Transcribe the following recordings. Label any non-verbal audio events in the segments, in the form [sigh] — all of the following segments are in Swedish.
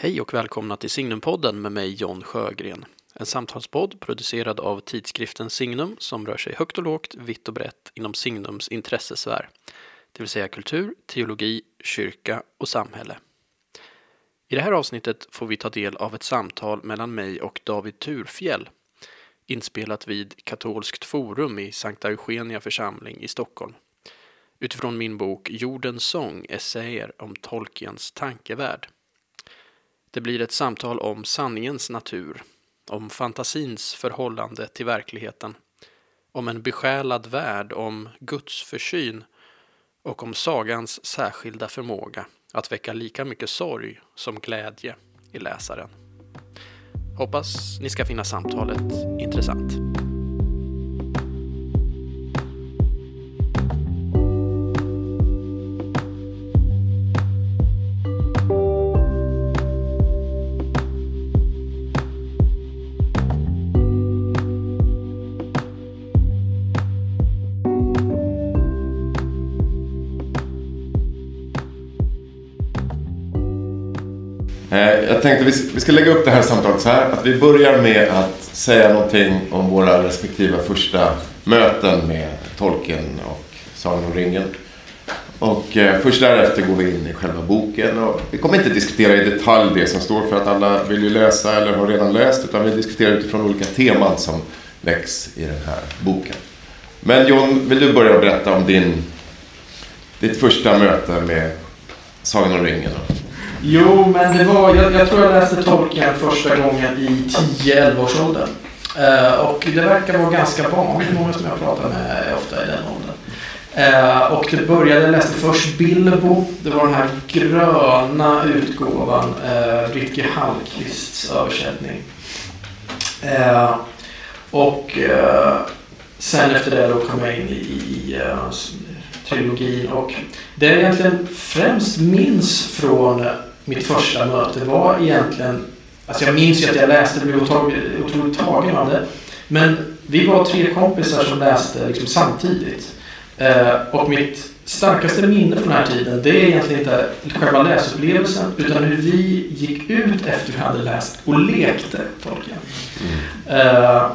Hej och välkomna till Signumpodden med mig John Sjögren. En samtalspodd producerad av tidskriften Signum som rör sig högt och lågt, vitt och brett inom Signums intressesfär. Det vill säga kultur, teologi, kyrka och samhälle. I det här avsnittet får vi ta del av ett samtal mellan mig och David Turfjell inspelat vid Katolskt forum i Sankta Eugenia församling i Stockholm utifrån min bok Jordens sång, essäer om Tolkiens tankevärld. Det blir ett samtal om sanningens natur, om fantasins förhållande till verkligheten, om en besjälad värld, om Guds försyn och om sagans särskilda förmåga att väcka lika mycket sorg som glädje i läsaren. Hoppas ni ska finna samtalet intressant. Tänkte vi vi ska lägga upp det här samtalet så här att vi börjar med att säga någonting om våra respektive första möten med Tolkien och Sagan om ringen. Och eh, först därefter går vi in i själva boken och vi kommer inte diskutera i detalj det som står för att alla vill ju läsa eller har redan läst utan vi diskuterar utifrån olika teman som väcks i den här boken. Men John, vill du börja berätta om din, ditt första möte med Sagan om ringen? Jo, men det var, jag, jag tror jag läste Tolkien första gången i 10-11 års åldern. Eh, och det verkar vara ganska vanligt, många som jag pratar med är ofta i den åldern. Uh, och det började, jag läste först Bilbo, det var den här gröna utgåvan, eh, uh, Ritke Hallqvists översättning. Uh, och sen efter det då kom jag in i, i trilogin och det jag egentligen främst minns från mitt första möte var egentligen, alltså jag minns ju att jag läste, blev otroligt, tagen av det. Men vi var tre kompisar som läste liksom samtidigt. Eh, och mitt starkaste minne från den här tiden, det är egentligen inte själva läsupplevelsen, utan hur vi gick ut efter vi hade läst och lekte Tolkien. Eh,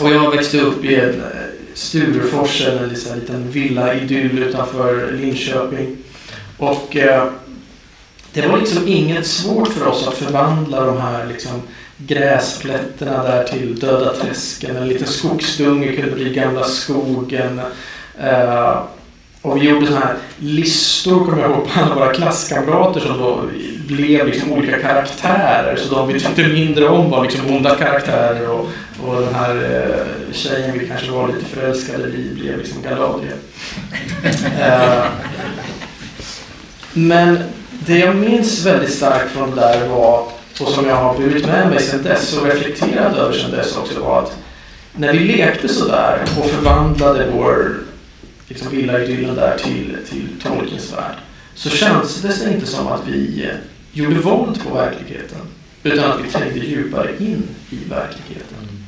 och jag växte upp i en eh, Stureforsen, en liten villa-idyll utanför Linköping. Och eh, det var liksom inget svårt för oss att förvandla de här liksom gräsplätterna där till döda träsken. En liten skogsdunge kunde bli gamla skogen. Eh, och vi gjorde sådana här listor, kommer jag ihåg, på alla våra klasskamrater som då blev liksom olika karaktärer. Så de vi tyckte mindre om var liksom onda karaktärer och, och den här eh, tjejen vi kanske var lite förälskade i blev liksom Galadriel. Eh, men det jag minns väldigt starkt från det där var, och som jag har burit med mig sedan dess och reflekterat över sedan dess också, var att när vi lekte sådär och förvandlade vår liksom, villaidyllen där till, till Tolkiens värld så kändes det inte som att vi eh, gjorde våld på verkligheten utan att vi trängde djupare in i verkligheten.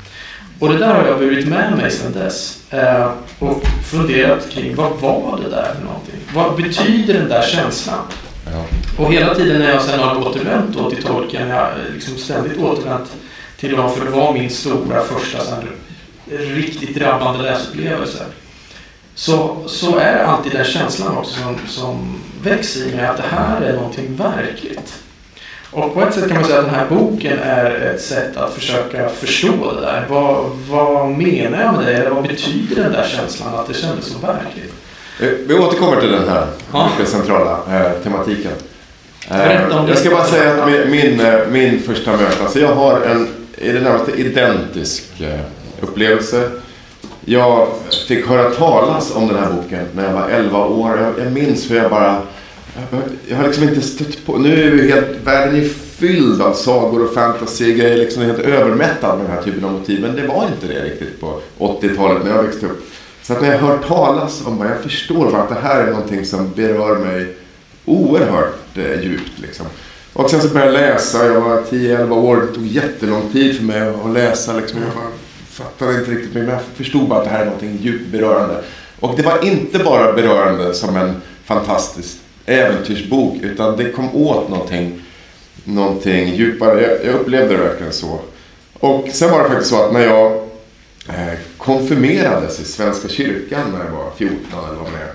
Och det där har jag burit med mig sedan dess eh, och funderat kring vad var det där för någonting? Vad betyder den där känslan? Ja. Och hela tiden när jag sen har återvänt då till Tolkien, jag har liksom ständigt återvänt till dem för det var min stora första här, riktigt drabbande läsupplevelse. Så, så är alltid den känslan också som, som växer i mig att det här är någonting verkligt. Och på ett sätt kan man säga att den här boken är ett sätt att försöka förstå det där. Vad, vad menar jag med det? Eller vad betyder den där känslan att det kändes så verkligt? Eh, Vi återkommer till den här Ja. centrala eh, tematiken. Eh, Berätta om jag ska bara säga att min, min, eh, min första möte, alltså jag har en i det närmaste identisk eh, upplevelse. Jag fick höra talas om den här boken när jag var 11 år. Jag, jag minns hur jag bara... Jag, jag har liksom inte stött på... Nu är ju helt världen är fylld av sagor och fantasy-grejer. Liksom helt övermättad med den här typen av motiv. Men det var inte det riktigt på 80-talet när jag växte upp. Så att när jag hör talas om det, jag förstår att det här är någonting som berör mig oerhört Eh, djupt. Liksom. Och sen så började jag läsa, jag var 10-11 år, det tog jättelång tid för mig att läsa. Liksom. Jag bara fattade inte riktigt, men jag förstod bara att det här är någonting djupt berörande. Och det var inte bara berörande som en fantastisk äventyrsbok, utan det kom åt någonting någonting djupare. Jag, jag upplevde det verkligen så. Och sen var det faktiskt så att när jag eh, konfirmerades i Svenska kyrkan när jag var 14 eller vad det är.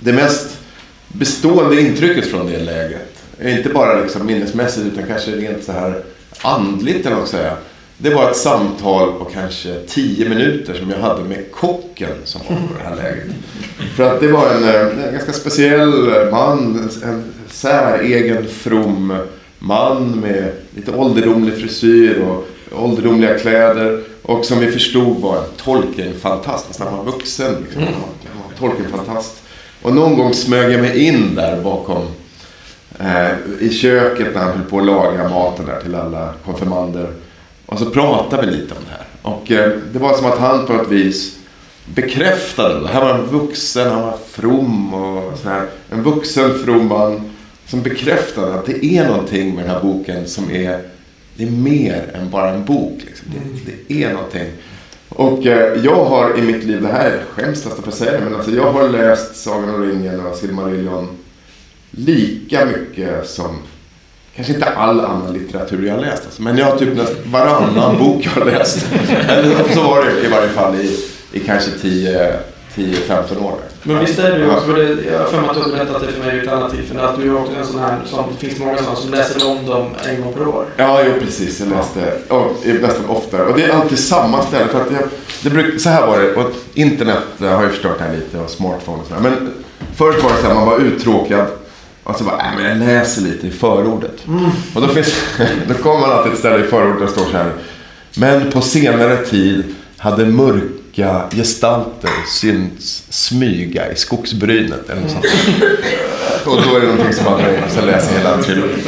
Det mest bestående intrycket från det läget, inte bara liksom minnesmässigt utan kanske rent så här andligt eller säga. Det var ett samtal på kanske 10 minuter som jag hade med kocken som var på det här läget. För att det var en, en ganska speciell man, en säregen from man med lite ålderdomlig frisyr och ålderdomliga kläder. Och som vi förstod var en Tolkien-fantast. Han var vuxen. Liksom. Han var Tolkien-fantast. Och någon gång smög jag mig in där bakom eh, i köket när han höll på att laga maten där till alla konfirmander. Och så pratade vi lite om det här. Och eh, det var som att han på något vis bekräftade det. Här var en vuxen, han var from och så här. En vuxen from man som bekräftade att det är någonting med den här boken som är, det är mer än bara en bok. Liksom. Det, det är någonting. Och eh, jag har i mitt liv, det här skäms nästan för att säga det, men alltså jag har läst Sagan om ringen och Silmarillion lika mycket som Kanske inte all annan litteratur jag har läst. Alltså. Men jag har typ nästan varannan [laughs] bok jag har läst. Eller [laughs] så var det i varje fall i, i kanske 10-15 år. Men visst är du också, för det, jag har för mig att du har berättat det för mig vid ett annat tillfälle, att du är också en sån här, som, det finns många sådana som läser om dem en gång per år. Ja, jo, precis. Jag läste ja, nästan oftare. Och det är alltid samma ställe. För att jag, det bruk, så här var det, och internet har ju förstört det här lite och smartphone och sådär. Men förut var det så här, man var uttråkad. Och så bara, äh, men jag läser lite i förordet. Mm. Och då, finns, [laughs] då kommer man alltid ett ställe i förordet där det står så här. Men på senare tid hade mörka gestalter synts smyga i skogsbrynet. Eller något sånt. [laughs] Och då är det någonting som man sen läser hela trilogin.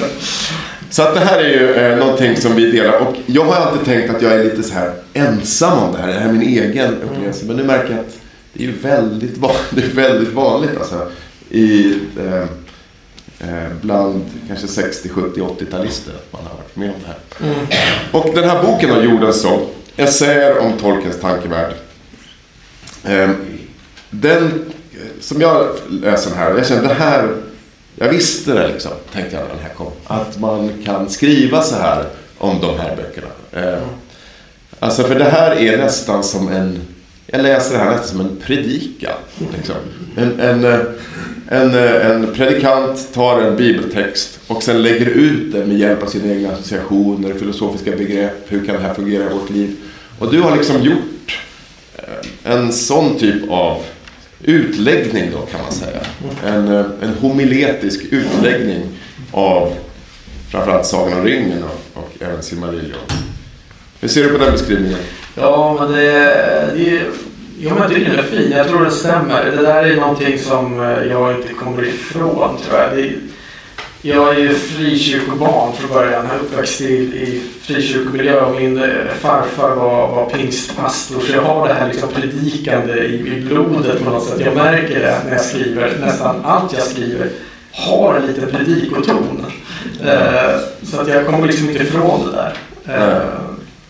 Så att det här är ju eh, någonting som vi delar. Och jag har alltid tänkt att jag är lite så här ensam om det här. Det här är min egen upplevelse. Men nu märker jag att det är väldigt, [laughs] det är väldigt vanligt. Alltså, i... Eh, Eh, bland kanske 60, 70, 80-talister att man har varit med om det här. Mm. Och den här boken har gjordes så. Essäer om Tolkiens tankevärld. Ehm, eh, den, som jag läser den här, jag kände det här, jag visste det liksom, tänkte jag när den här kom. Att man kan skriva så här om de här böckerna. Eh, alltså för det här är nästan som en, jag läser det här nästan som en predikan. Liksom. En, en eh, en, eh, en predikant tar en bibeltext och sen lägger ut den med hjälp av sina egna associationer, filosofiska begrepp. Hur kan det här fungera i vårt liv? Och du har liksom gjort Eh, en sån typ av utläggning då kan man säga. En, eh, en homiletisk utläggning av framförallt Sagan om ringen och, och även Silmarillion. Hur ser du på den beskrivningen? Ja, men det, det Jo, men jag tycker den är fin. Jag tror den stämmer. Det där är någonting som eh, jag inte kommer ifrån, tror jag. Det, jag är frikyrkobarn från början. Jag är uppväxt i, i frikyrkomiljö och min eh, farfar var, var pingstpastor. Så jag har det här liksom predikande i, i blodet på något sätt. Jag märker det när jag skriver. Nästan allt jag skriver har en liten predikoton. Eh, så att jag kommer liksom inte ifrån det där. Eh,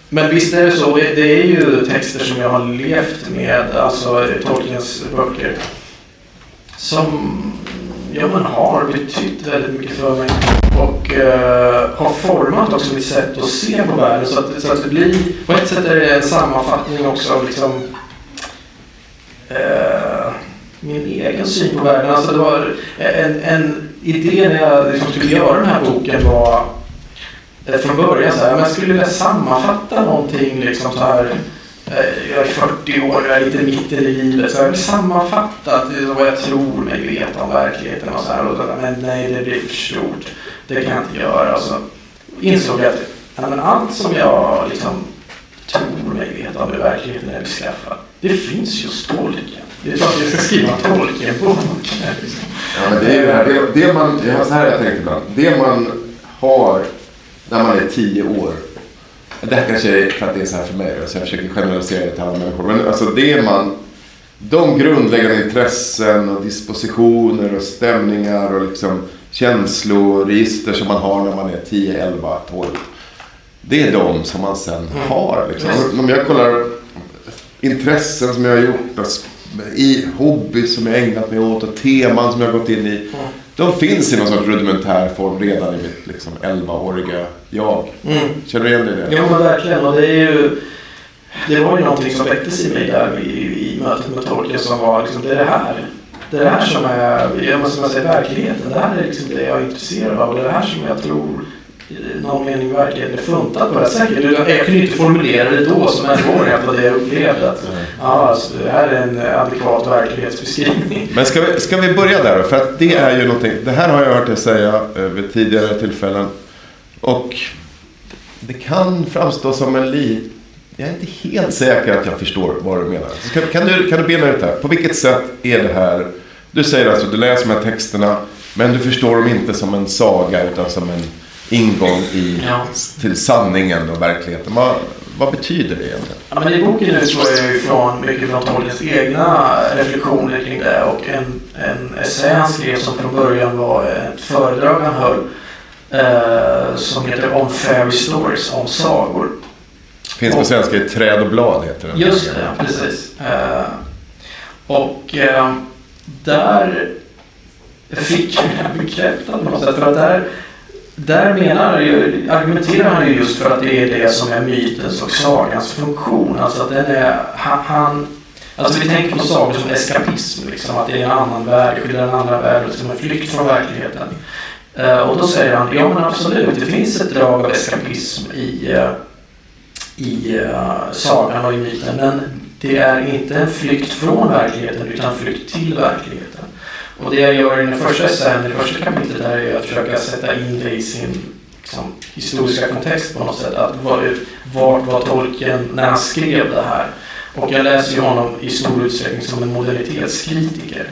men visst är det så. Det är ju texter som jag har levt med, alltså Tolkiens böcker. Som ja, men har betytt väldigt mycket för mig. Och uh, har format också mitt sätt att se på världen. Så att, så att det blir, på ett sätt är det en sammanfattning också av liksom, uh, min egen syn på världen. Alltså det var en, en idé när jag liksom skulle göra den här boken var eh, från början så här, men jag skulle vilja sammanfatta någonting liksom så här. Eh, jag är 40 år, jag är lite mitten i livet. Så jag vill sammanfatta vad jag tror mig veta om verkligheten. Och så här, och så här, men nej, det blir för stort. Det kan jag inte göra. Så insåg jag att men allt som jag liksom tror mig veta om hur verkligheten är beskaffad. Det finns just Tolkien. Det är klart att jag ska skriva Tolkien-bok. Ja, men det är det här. Det, det man, så här jag tänkt ibland. Det man har när man är tio år. Det här kanske är för att det är så här för mig, så jag försöker generalisera det till alla människor. Men alltså det man, de grundläggande intressen och dispositioner och stämningar och liksom känsloregister som man har när man är 10, 11, 12. Det är de som man sen mm. har. Liksom. Om jag kollar intressen som jag har gjort, i hobby som jag ägnat mig åt och teman som jag har gått in i. de finns i någon sorts rudimentär form redan i mitt liksom 11-åriga jag. Mm. Känner du igen dig i det? Ja men verkligen. Och det är ju... Det var ju någonting som väcktes i mig där i, i mötet med Tolkien som var liksom, det är det här. Det är det här som är, jag måste man säga, verkligheten. Det här är liksom det jag är intresserad av. Det är det här som jag tror någon mening verkligheten är funtad på. Det säkert. Jag kunde inte formulera det då som en åring att det var det jag upplevde. Att, ja, alltså, det här är en adekvat verklighetsbeskrivning. [laughs] Men ska vi, ska vi börja där då? För att det är ju någonting. Det här har jag hört dig säga eh, vid tidigare tillfällen. Och det kan framstå som en li... Jag är inte helt säker att jag förstår vad du menar. Kan, kan, du, kan du bena ut det här? På vilket sätt är det här? Du säger alltså, du läser de här texterna. Men du förstår dem inte som en saga utan som en ingång i, Ja. till sanningen och verkligheten. Vad, vad betyder det egentligen? Ja, men I boken utgår jag ju från mycket från Tolkiens egna reflektioner kring det och en, en essä han skrev som från början var ett föredrag han höll eh, som heter Om Fairy Stories, om sagor. Finns på svenska i Träd och blad heter den. Just det, ja, precis. Eh, och eh, där fick jag det bekräftat på något sätt. För att där, där menar ju, argumenterar han ju just för att det är det som är mytens och sagans funktion. Alltså att den är, han, han Alltså vi tänker på sagor som eskapism, liksom, att det är en annan värld, skildrar en annan värld, liksom en flykt från verkligheten. Eh, och då säger han, ja men absolut, det finns ett drag av eskapism i, eh, i uh, sagan och i myten. Men det är inte en flykt från verkligheten utan en flykt till verkligheten. Och det jag gör i den första essän, i det första kapitlet, är att försöka sätta in det i sin liksom, historiska kontext på något sätt. Att vart var tolken när han skrev det här? Och jag läser ju honom i stor utsträckning som en modernitetskritiker.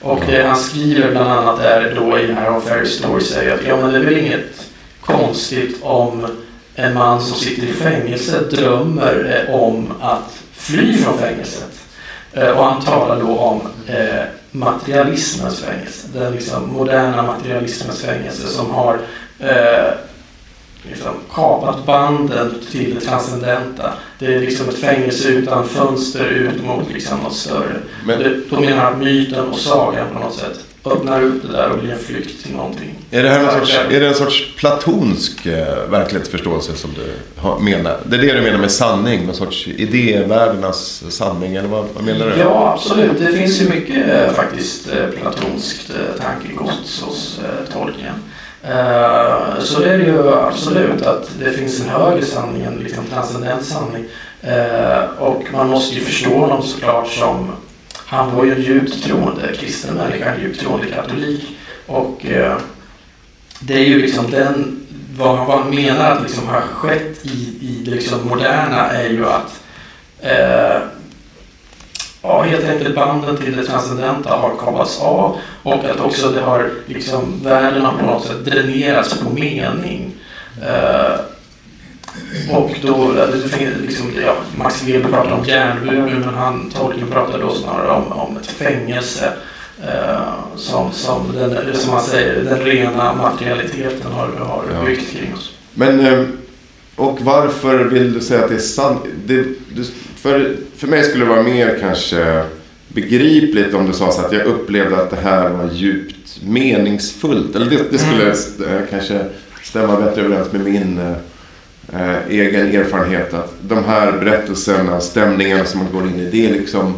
Och det han skriver bland annat är då i den här On Story säger att ja, men det är väl inget konstigt om en man som sitter i fängelse drömmer eh, om att fly från fängelset. Eh, och han talar då om eh, materialismens fängelse. Den liksom moderna materialismens fängelse som har eh, liksom kapat banden till det transcendenta. Det är liksom ett fängelse utan fönster ut mot liksom något större. Men- det, då menar myten och sagan på något sätt öppnar upp det där och blir en flykt till någonting. Är det, här en sorts, är det en sorts platonsk eh, verklighetsförståelse som du menar? Det är det du menar med sanning? Någon sorts idévärldarnas sanning? Eller vad, vad menar du? Ja, absolut. Det finns ju mycket eh, faktiskt eh, platonskt tankegods hos Tolkien. Eh, så det är det ju absolut att det finns en högre sanning, en liksom transcendent sanning. Och man måste ju förstå honom såklart som han var ju en djupt troende kristen människa, en djupt troende katolik. Och eh, det är ju liksom den, vad, vad han menar att liksom har skett i, i det liksom moderna är ju att eh, ja, helt enkelt banden till det transcendenta har kapats av och att också det har liksom, världen har på något sätt dränerats på mening. Eh, och då, det finns liksom, ja, Max Weber pratar om järnburen men han, Tolkien pratar då snarare om, om ett fängelse. Eh, som, som, den, som man säger, den rena materialiteten har, har Ja. byggt kring oss. Men, eh, och varför vill du säga att det är sant? Det, för, för mig skulle det vara mer kanske begripligt om du sa så att jag upplevde att det här var djupt meningsfullt. Eller det, det skulle eh, kanske stämma bättre överens med min eh, egen erfarenhet. Att de här berättelserna, stämningarna som man går in i, det är liksom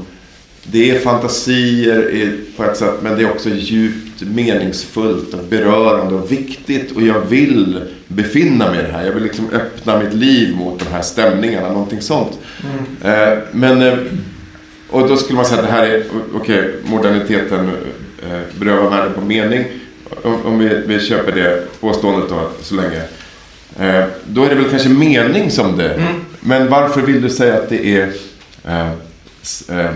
det är fantasier på ett sätt men det är också djupt meningsfullt och berörande och viktigt. Och jag vill befinna mig i det här. Jag vill liksom öppna mitt liv mot de här stämningarna. Någonting sånt. Eh, men, eh, och då skulle man säga att det här är, okej, moderniteten eh, berövar världen på mening. Om, om vi, vi köper det påståendet då så länge. Eh, då är det väl kanske mening som det. Men varför vill du säga att det är eh, eh,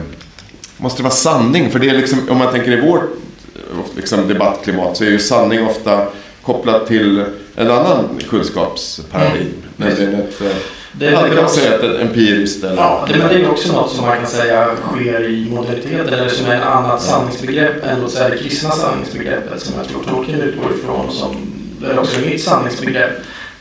Måste det vara sanning? För det är liksom, om man tänker i vårt eh, liksom, debattklimat så är ju sanning ofta kopplat till en annan kunskapsparadigm. Mm. Nämligen ett, eh, Det- det kan man säga att ett empiriskt eller... Ja, det, men det är också något som man kan säga sker i moderniteten eller som är ett annat sanningsbegrepp än låt säga det kristna sanningsbegreppet som jag tror Tolkien utgår ifrån och som är också mitt sanningsbegrepp.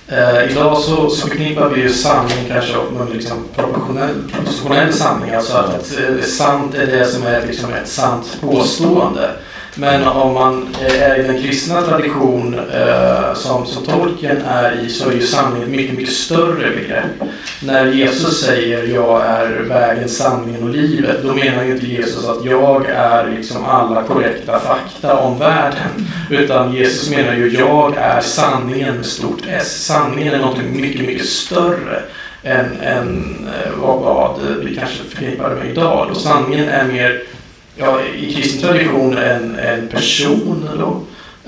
Eh, idag så, så förknippar vi ju sanning kanske med liksom proportionell, proportionell sanning, alltså att eh, sant är det som är liksom ett sant påstående. Men om man eh, är i den kristna tradition eh, som, som tolken är i så är ju sanning ett mycket, mycket större begrepp. När Jesus säger jag är vägen, sanningen och livet, då menar ju inte Jesus att jag är liksom alla korrekta fakta om världen. Utan Jesus menar ju jag är sanningen med stort S. Sanningen är något mycket, mycket större än, än eh, vad, vad vi kanske förknippar med idag. Och sanningen är mer ja, i kristen tradition en, en person då.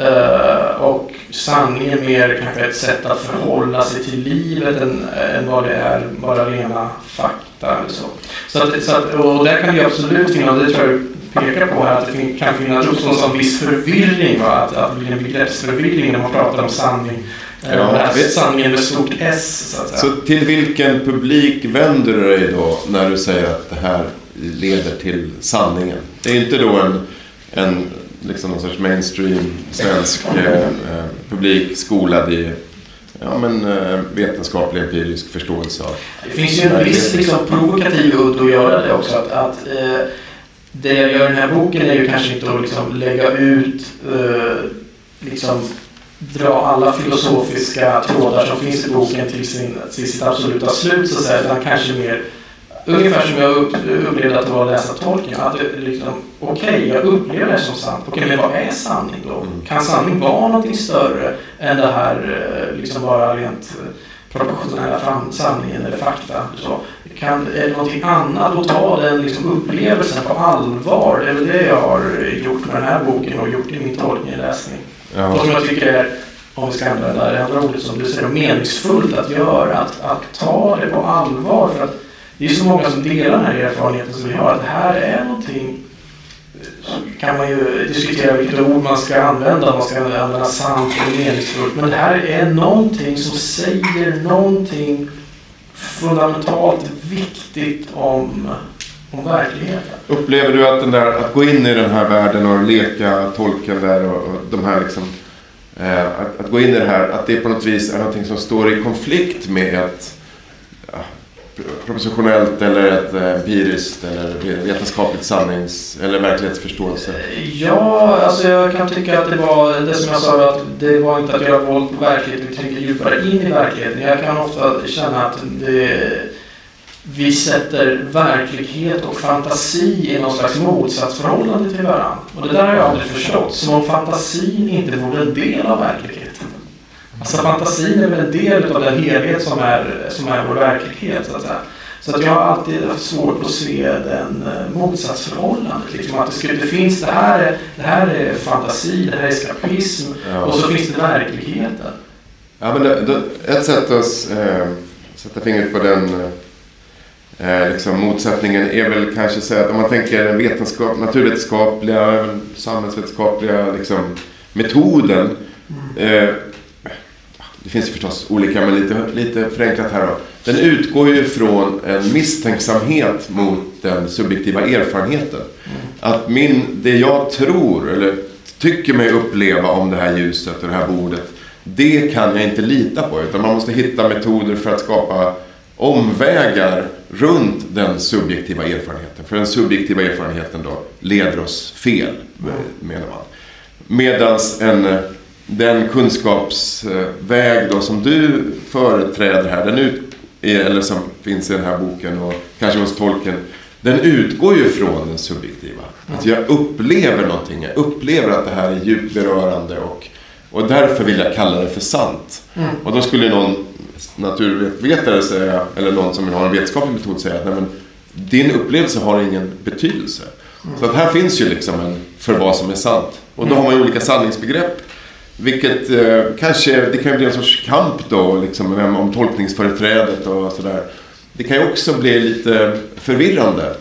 Uh, och sanning är mer kanske ett sätt att förhålla sig till livet än, än vad det är bara rena fakta. Eller så. Så att, så att, och där kan det absolut finnas, det tror jag pekar på här, att det kan finnas just en viss förvirring. Va? Att, att det blir en begreppsförvirring när man pratar om sanning. Eh, ja, här sanningen med stort S. Så, så till vilken publik vänder du dig då när du säger att det här leder till sanningen. Det är inte då en, en liksom någon sorts mainstream svensk eh, eh, publik skolad i ja, men, eh, vetenskaplig empirisk förståelse av... Det finns ju en viss liksom, provokativ udd att göra det också. Att, att eh, det jag gör i den här boken är ju kanske inte att liksom, lägga ut eh, liksom, dra alla filosofiska trådar som finns i boken till, sin, till sitt absoluta slut så att säga, utan kanske mer Ungefär som jag upplevde att det var att läsa tolken. Att liksom, Okej, okay, jag upplever det som sant. Okej, okay, men vad är sanning då? Mm. Kan sanning vara någonting större än det här eh, liksom bara rent eh, proportionella sanningen eller fakta? Så kan, är det någonting annat och ta den liksom, upplevelsen på allvar? Det är väl det jag har gjort med den här boken och gjort i min tolkning och läsning. Ja. Och som jag tycker är om vi ska använda det andra ordet som du säger, meningsfullt att göra. Att, att ta det på allvar. För att det är så många som delar den här erfarenheten som vi har. Att det här är någonting eh, kan man ju diskutera vilka ord man ska använda. Om Man ska använda sant och meningsfullt. Men det här är någonting som säger någonting fundamentalt viktigt om, om verkligheten. Upplever du att, den där, att gå in i den här världen och leka tolken där och, och de här liksom eh, att, att, gå in i det här, att det på något vis är någonting som står i konflikt med att propositionellt eller ett eh, empiriskt eller vetenskapligt sannings eller verklighetsförståelse? Ja, alltså jag kan tycka att det var det som jag sa att det var inte att göra våld på verkligheten, vi tänker djupare in i verkligheten. Jag kan ofta känna att det, vi sätter verklighet och fantasi i någon slags motsatsförhållande till varandra. Och det där har jag aldrig förstått. Som om fantasin inte vore en del av verkligheten. Alltså fantasin är väl en del av den helhet som är, som är vår verklighet. Så att, så att jag har alltid haft svårt att se den eh, motsatsförhållandet. Liksom att det, skulle, det finns det här, är, det här är fantasi, det här är eskapism ja. och så finns det verkligheten. Ja, men det, det, ett sätt att äh, sätta fingret på den äh, liksom motsättningen är väl kanske säga att om man tänker den vetenskap, naturvetenskapliga, samhällsvetenskapliga liksom, metoden. Mm. Äh, det finns förstås olika, men lite, lite förenklat här då. Den utgår ju från en misstänksamhet mot den subjektiva erfarenheten. Att min, det jag tror, eller tycker mig uppleva om det här ljuset och det här bordet, det kan jag inte lita på. Utan man måste hitta metoder för att skapa omvägar runt den subjektiva erfarenheten. För den subjektiva erfarenheten då leder oss fel, menar man. Medans en den kunskapsväg då som du företräder här, den ut, eller som finns i den här boken och kanske hos tolken, den utgår ju från den subjektiva. Att jag upplever någonting, jag upplever att det här är djupt berörande och, och därför vill jag kalla det för sant. Mm. Och då skulle någon naturvetare säga, eller någon som har en vetenskaplig metod säga att nej, men, din upplevelse har ingen betydelse. Mm. Så att här finns ju liksom en för vad som är sant. Och då har man ju olika sanningsbegrepp. Vilket eh, kanske, det kan ju bli en sorts kamp då liksom, om tolkningsföreträdet och sådär. Det kan ju också bli lite förvirrande.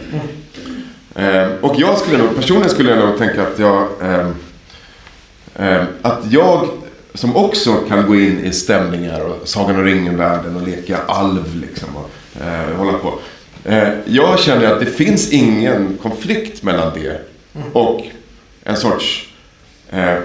Eh, och jag skulle nog, personligen skulle jag nog tänka att jag, eh, eh, att jag som också kan gå in i stämningar och Sagan om ringen-världen och leka alv liksom och eh, hålla på. Eh, jag känner att det finns ingen konflikt mellan det och en sorts eh,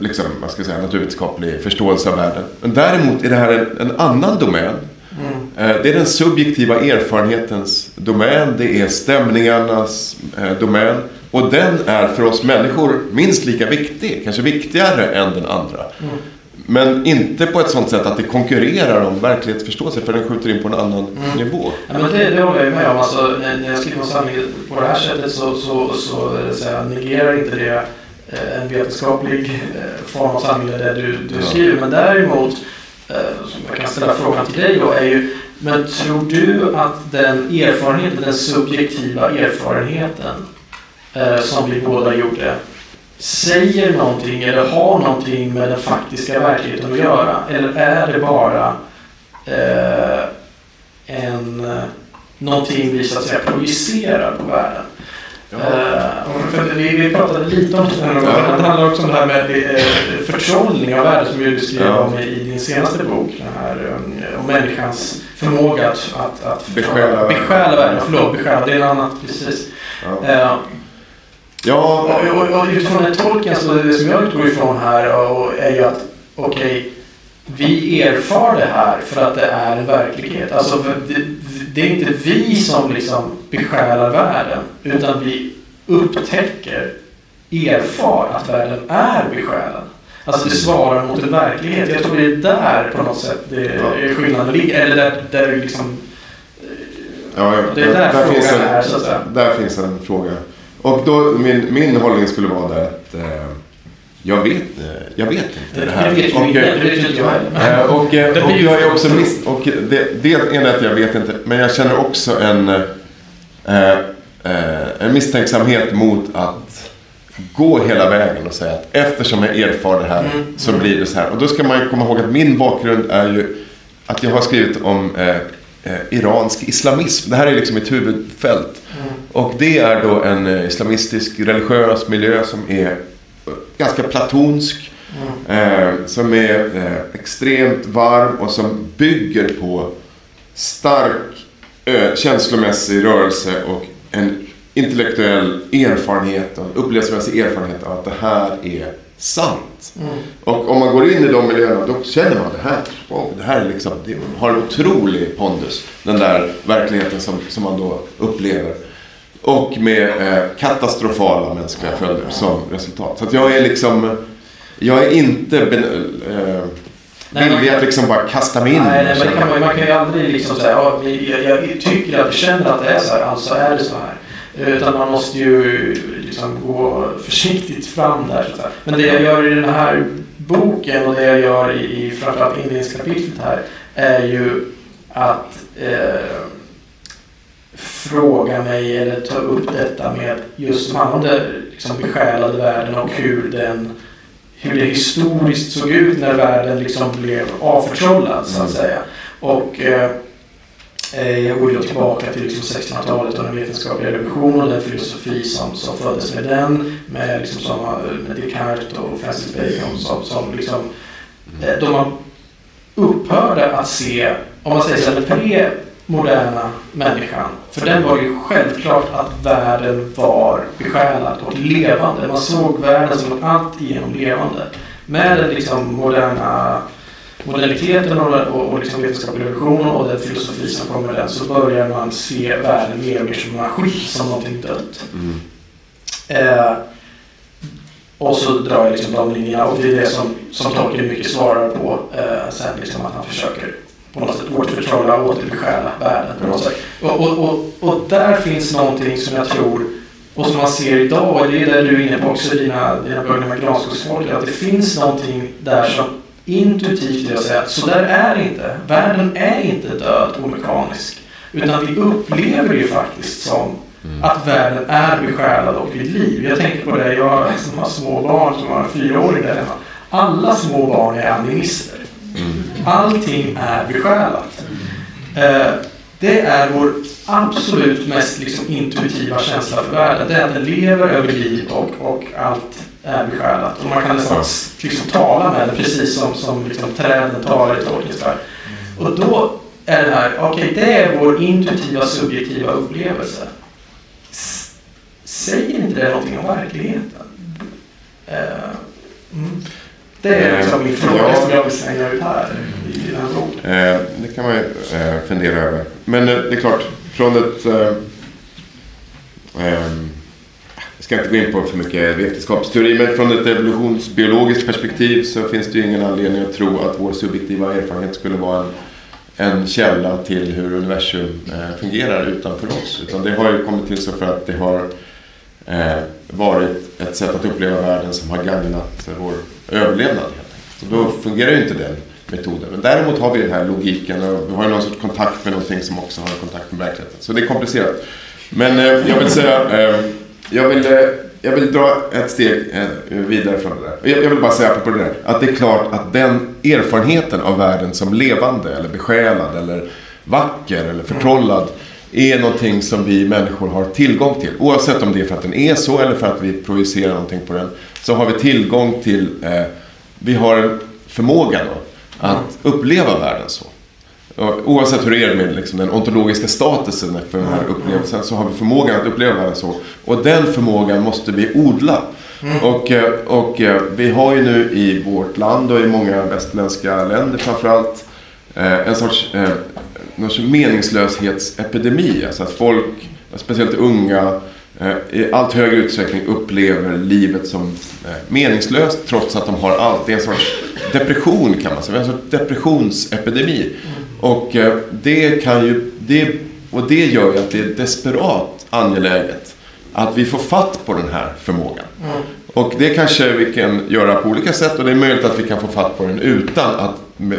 liksom, vad ska jag säga, naturvetenskaplig förståelse av världen. Men däremot är det här en, en annan domän. Mm. Eh, det är den subjektiva erfarenhetens domän. Det är stämningarnas eh, domän. Och den är för oss människor minst lika viktig, kanske viktigare än den andra. Mm. Men inte på ett sånt sätt att det konkurrerar om verklighetsförståelse för den skjuter in på en annan Mm. nivå. Ja, men det, det håller jag med om. Alltså, när jag skriver en sanning på det här sättet så, så, så, eh, så negerar inte det eh, en vetenskaplig eh, form av sanning där du, du Ja. skriver. Men däremot, eh, som jag kan ställa frågan till dig då, är ju men tror du att den erfarenheten, den subjektiva erfarenheten eh, som vi båda gjorde säger någonting eller har någonting med den faktiska verkligheten att göra? Eller är det bara eh, en, eh, någonting vi så att säga projicerar på världen? Eh, och för, vi, vi pratade lite om det här. Ja. det handlar också om det här med eh, förtrollning av världen som du beskriver Ja. om i din senaste bok. Den här, eh, om människans förmåga att, att, att Besjäla världen. besjäla världen. Förlåt, besjäla, det är en annat precis. Ja. Eh, Ja, och, och, och utifrån den tolken, så det som jag utgår ifrån här och, är ju att okej, vi erfar det här för att det är en verklighet. Alltså, det, är inte vi som liksom besjälar världen, utan vi upptäcker, erfar att världen är besjälad. Alltså det svarar mot en verklighet. Jag tror det är där på något sätt det är skillnaden ligger. Eller där, där det liksom... ja, ja. Det är där frågan finns en, är, så att säga. Där finns en fråga. Och då, min, min hållning skulle vara där att eh, jag, vet, eh, jag vet inte det här. Det vet ju Och, det vet inte jag heller. Och, Det och blir ju jag är också miss... Och det, det är att jag vet inte. Men jag känner också en, eh, eh, en misstänksamhet mot att gå hela vägen och säga att eftersom jag erfar det här Mm. så blir det så här. Och då ska man ju komma ihåg att min bakgrund är ju att jag har skrivit om eh, eh, iransk islamism. Det här är liksom mitt huvudfält. Mm. Och det är då en islamistisk religiös miljö som är ganska platonsk. Mm. Eh, som är eh, extremt varm och som bygger på stark eh, känslomässig rörelse och en intellektuell erfarenhet och upplevelsemässig erfarenhet av att det här är sant. Mm. Och om man går in i de miljöerna då känner man det här. Wow, det här är liksom, det har en otrolig pondus. Den där verkligheten som, som man då upplever. Och med eh, katastrofala mänskliga följder som resultat. Så att jag är liksom, jag är inte ben, eh, Nej, villig man- att liksom bara kasta mig in. Nej, nej känna- kan man, man kan ju aldrig liksom säga ja, vi- jag, jag tycker att jag känner att det är så här, alltså är det så här. Utan man måste ju liksom gå försiktigt fram där. Så att. Men det jag gör i den här boken och det jag gör i, i framförallt inledningskapitlet här är ju att eh, fråga mig eller ta upp detta med just som handlar om den liksom besjälade världen och hur den hur det historiskt såg ut när världen liksom blev avförtrollad så att Mm. säga. Och eh, eh, jag går då tillbaka till liksom 1600-talet och den vetenskapliga revolutionen och den filosofi som, som föddes med den. Med, liksom som, med Descartes och Francis Bacon som, som liksom, eh, de man upphörde att se, om man säger så här, den pre-moderna människan. För den var ju självklart att världen var besjälad och levande. Man såg världen som något allt igenom levande. Med den liksom moderna moderniteten och, och, och liksom vetenskapliga revolutionen och den filosofi som kommer med den så börjar man se världen mer och mer som en maskin, som någonting dött. Mm. Eh, och så drar jag liksom de linjerna och det är det som, som Tolkien mycket svarar på eh, sen liksom att han försöker på något sätt återförtrolla återbesjäla världen på något sätt. Och, och, och, och där finns någonting som jag tror och som man ser idag, och det är det du är inne på också i dina, dina böcker med granskogsfolket, att det finns någonting där som intuitivt vill jag säga att så där är det inte. Världen är inte död och mekanisk. Utan vi upplever det ju faktiskt som att världen är besjälad och vid liv. Jag tänker på det, jag som har små barn som har fyraåringar hemma. Alla små barn är animister. Allting är besjälat. Eh, det är vår absolut mest liksom, intuitiva känsla för världen. Det är att den lever över liv och, och allt är besjälat. Och man kan nästan liksom, tala med den precis som, som liksom, träden talar i ett. Och då är det här, okej det är vår intuitiva subjektiva upplevelse. S- Säger inte det någonting om verkligheten? Uh, mm. Det är liksom min fråga Ja. som jag vill slänga ut här i den här boken. Eh, det kan man ju eh, fundera över. Men eh, det är klart, från ett... Eh, ehm, jag ska inte gå in på för mycket vetenskapsteori, men från ett evolutionsbiologiskt perspektiv så finns det ju ingen anledning att tro att vår subjektiva erfarenhet skulle vara en, en källa till hur universum fungerar utanför oss. Utan det har ju kommit till så för att det har varit ett sätt att uppleva världen som har gagnat vår överlevnad. Helt enkelt. Så då fungerar ju inte den metoden. Men däremot har vi den här logiken och vi har någon sorts kontakt med någonting som också har kontakt med verkligheten. Så det är komplicerat. Men eh, jag vill säga, eh, jag, vill, eh, jag vill dra ett steg eh, vidare från det där. Jag, jag vill bara säga på det där, att det är klart att den erfarenheten av världen som levande eller besjälad eller vacker eller förtrollad är någonting som vi människor har tillgång till. Oavsett om det är för att den är så eller för att vi projicerar någonting på den. Så har vi tillgång till, eh, vi har en förmåga då, att uppleva världen så. Oavsett hur det är med liksom den ontologiska statusen för den här upplevelsen så har vi förmågan att uppleva världen så. Och den förmågan måste vi odla. Och, eh, och eh, vi har ju nu i vårt land och i många västerländska länder framförallt eh, en sorts, någon sorts meningslöshetsepidemi. Alltså att folk, speciellt unga, eh, i allt högre utsträckning upplever livet som eh, meningslöst trots att de har allt. Det är en sorts depression kan man säga. En sorts depressionsepidemi. Och eh, det kan ju, det, och det gör ju att det är desperat angeläget att vi får fatt på den här förmågan. Och det kanske vi kan göra på olika sätt och det är möjligt att vi kan få fatt på den utan att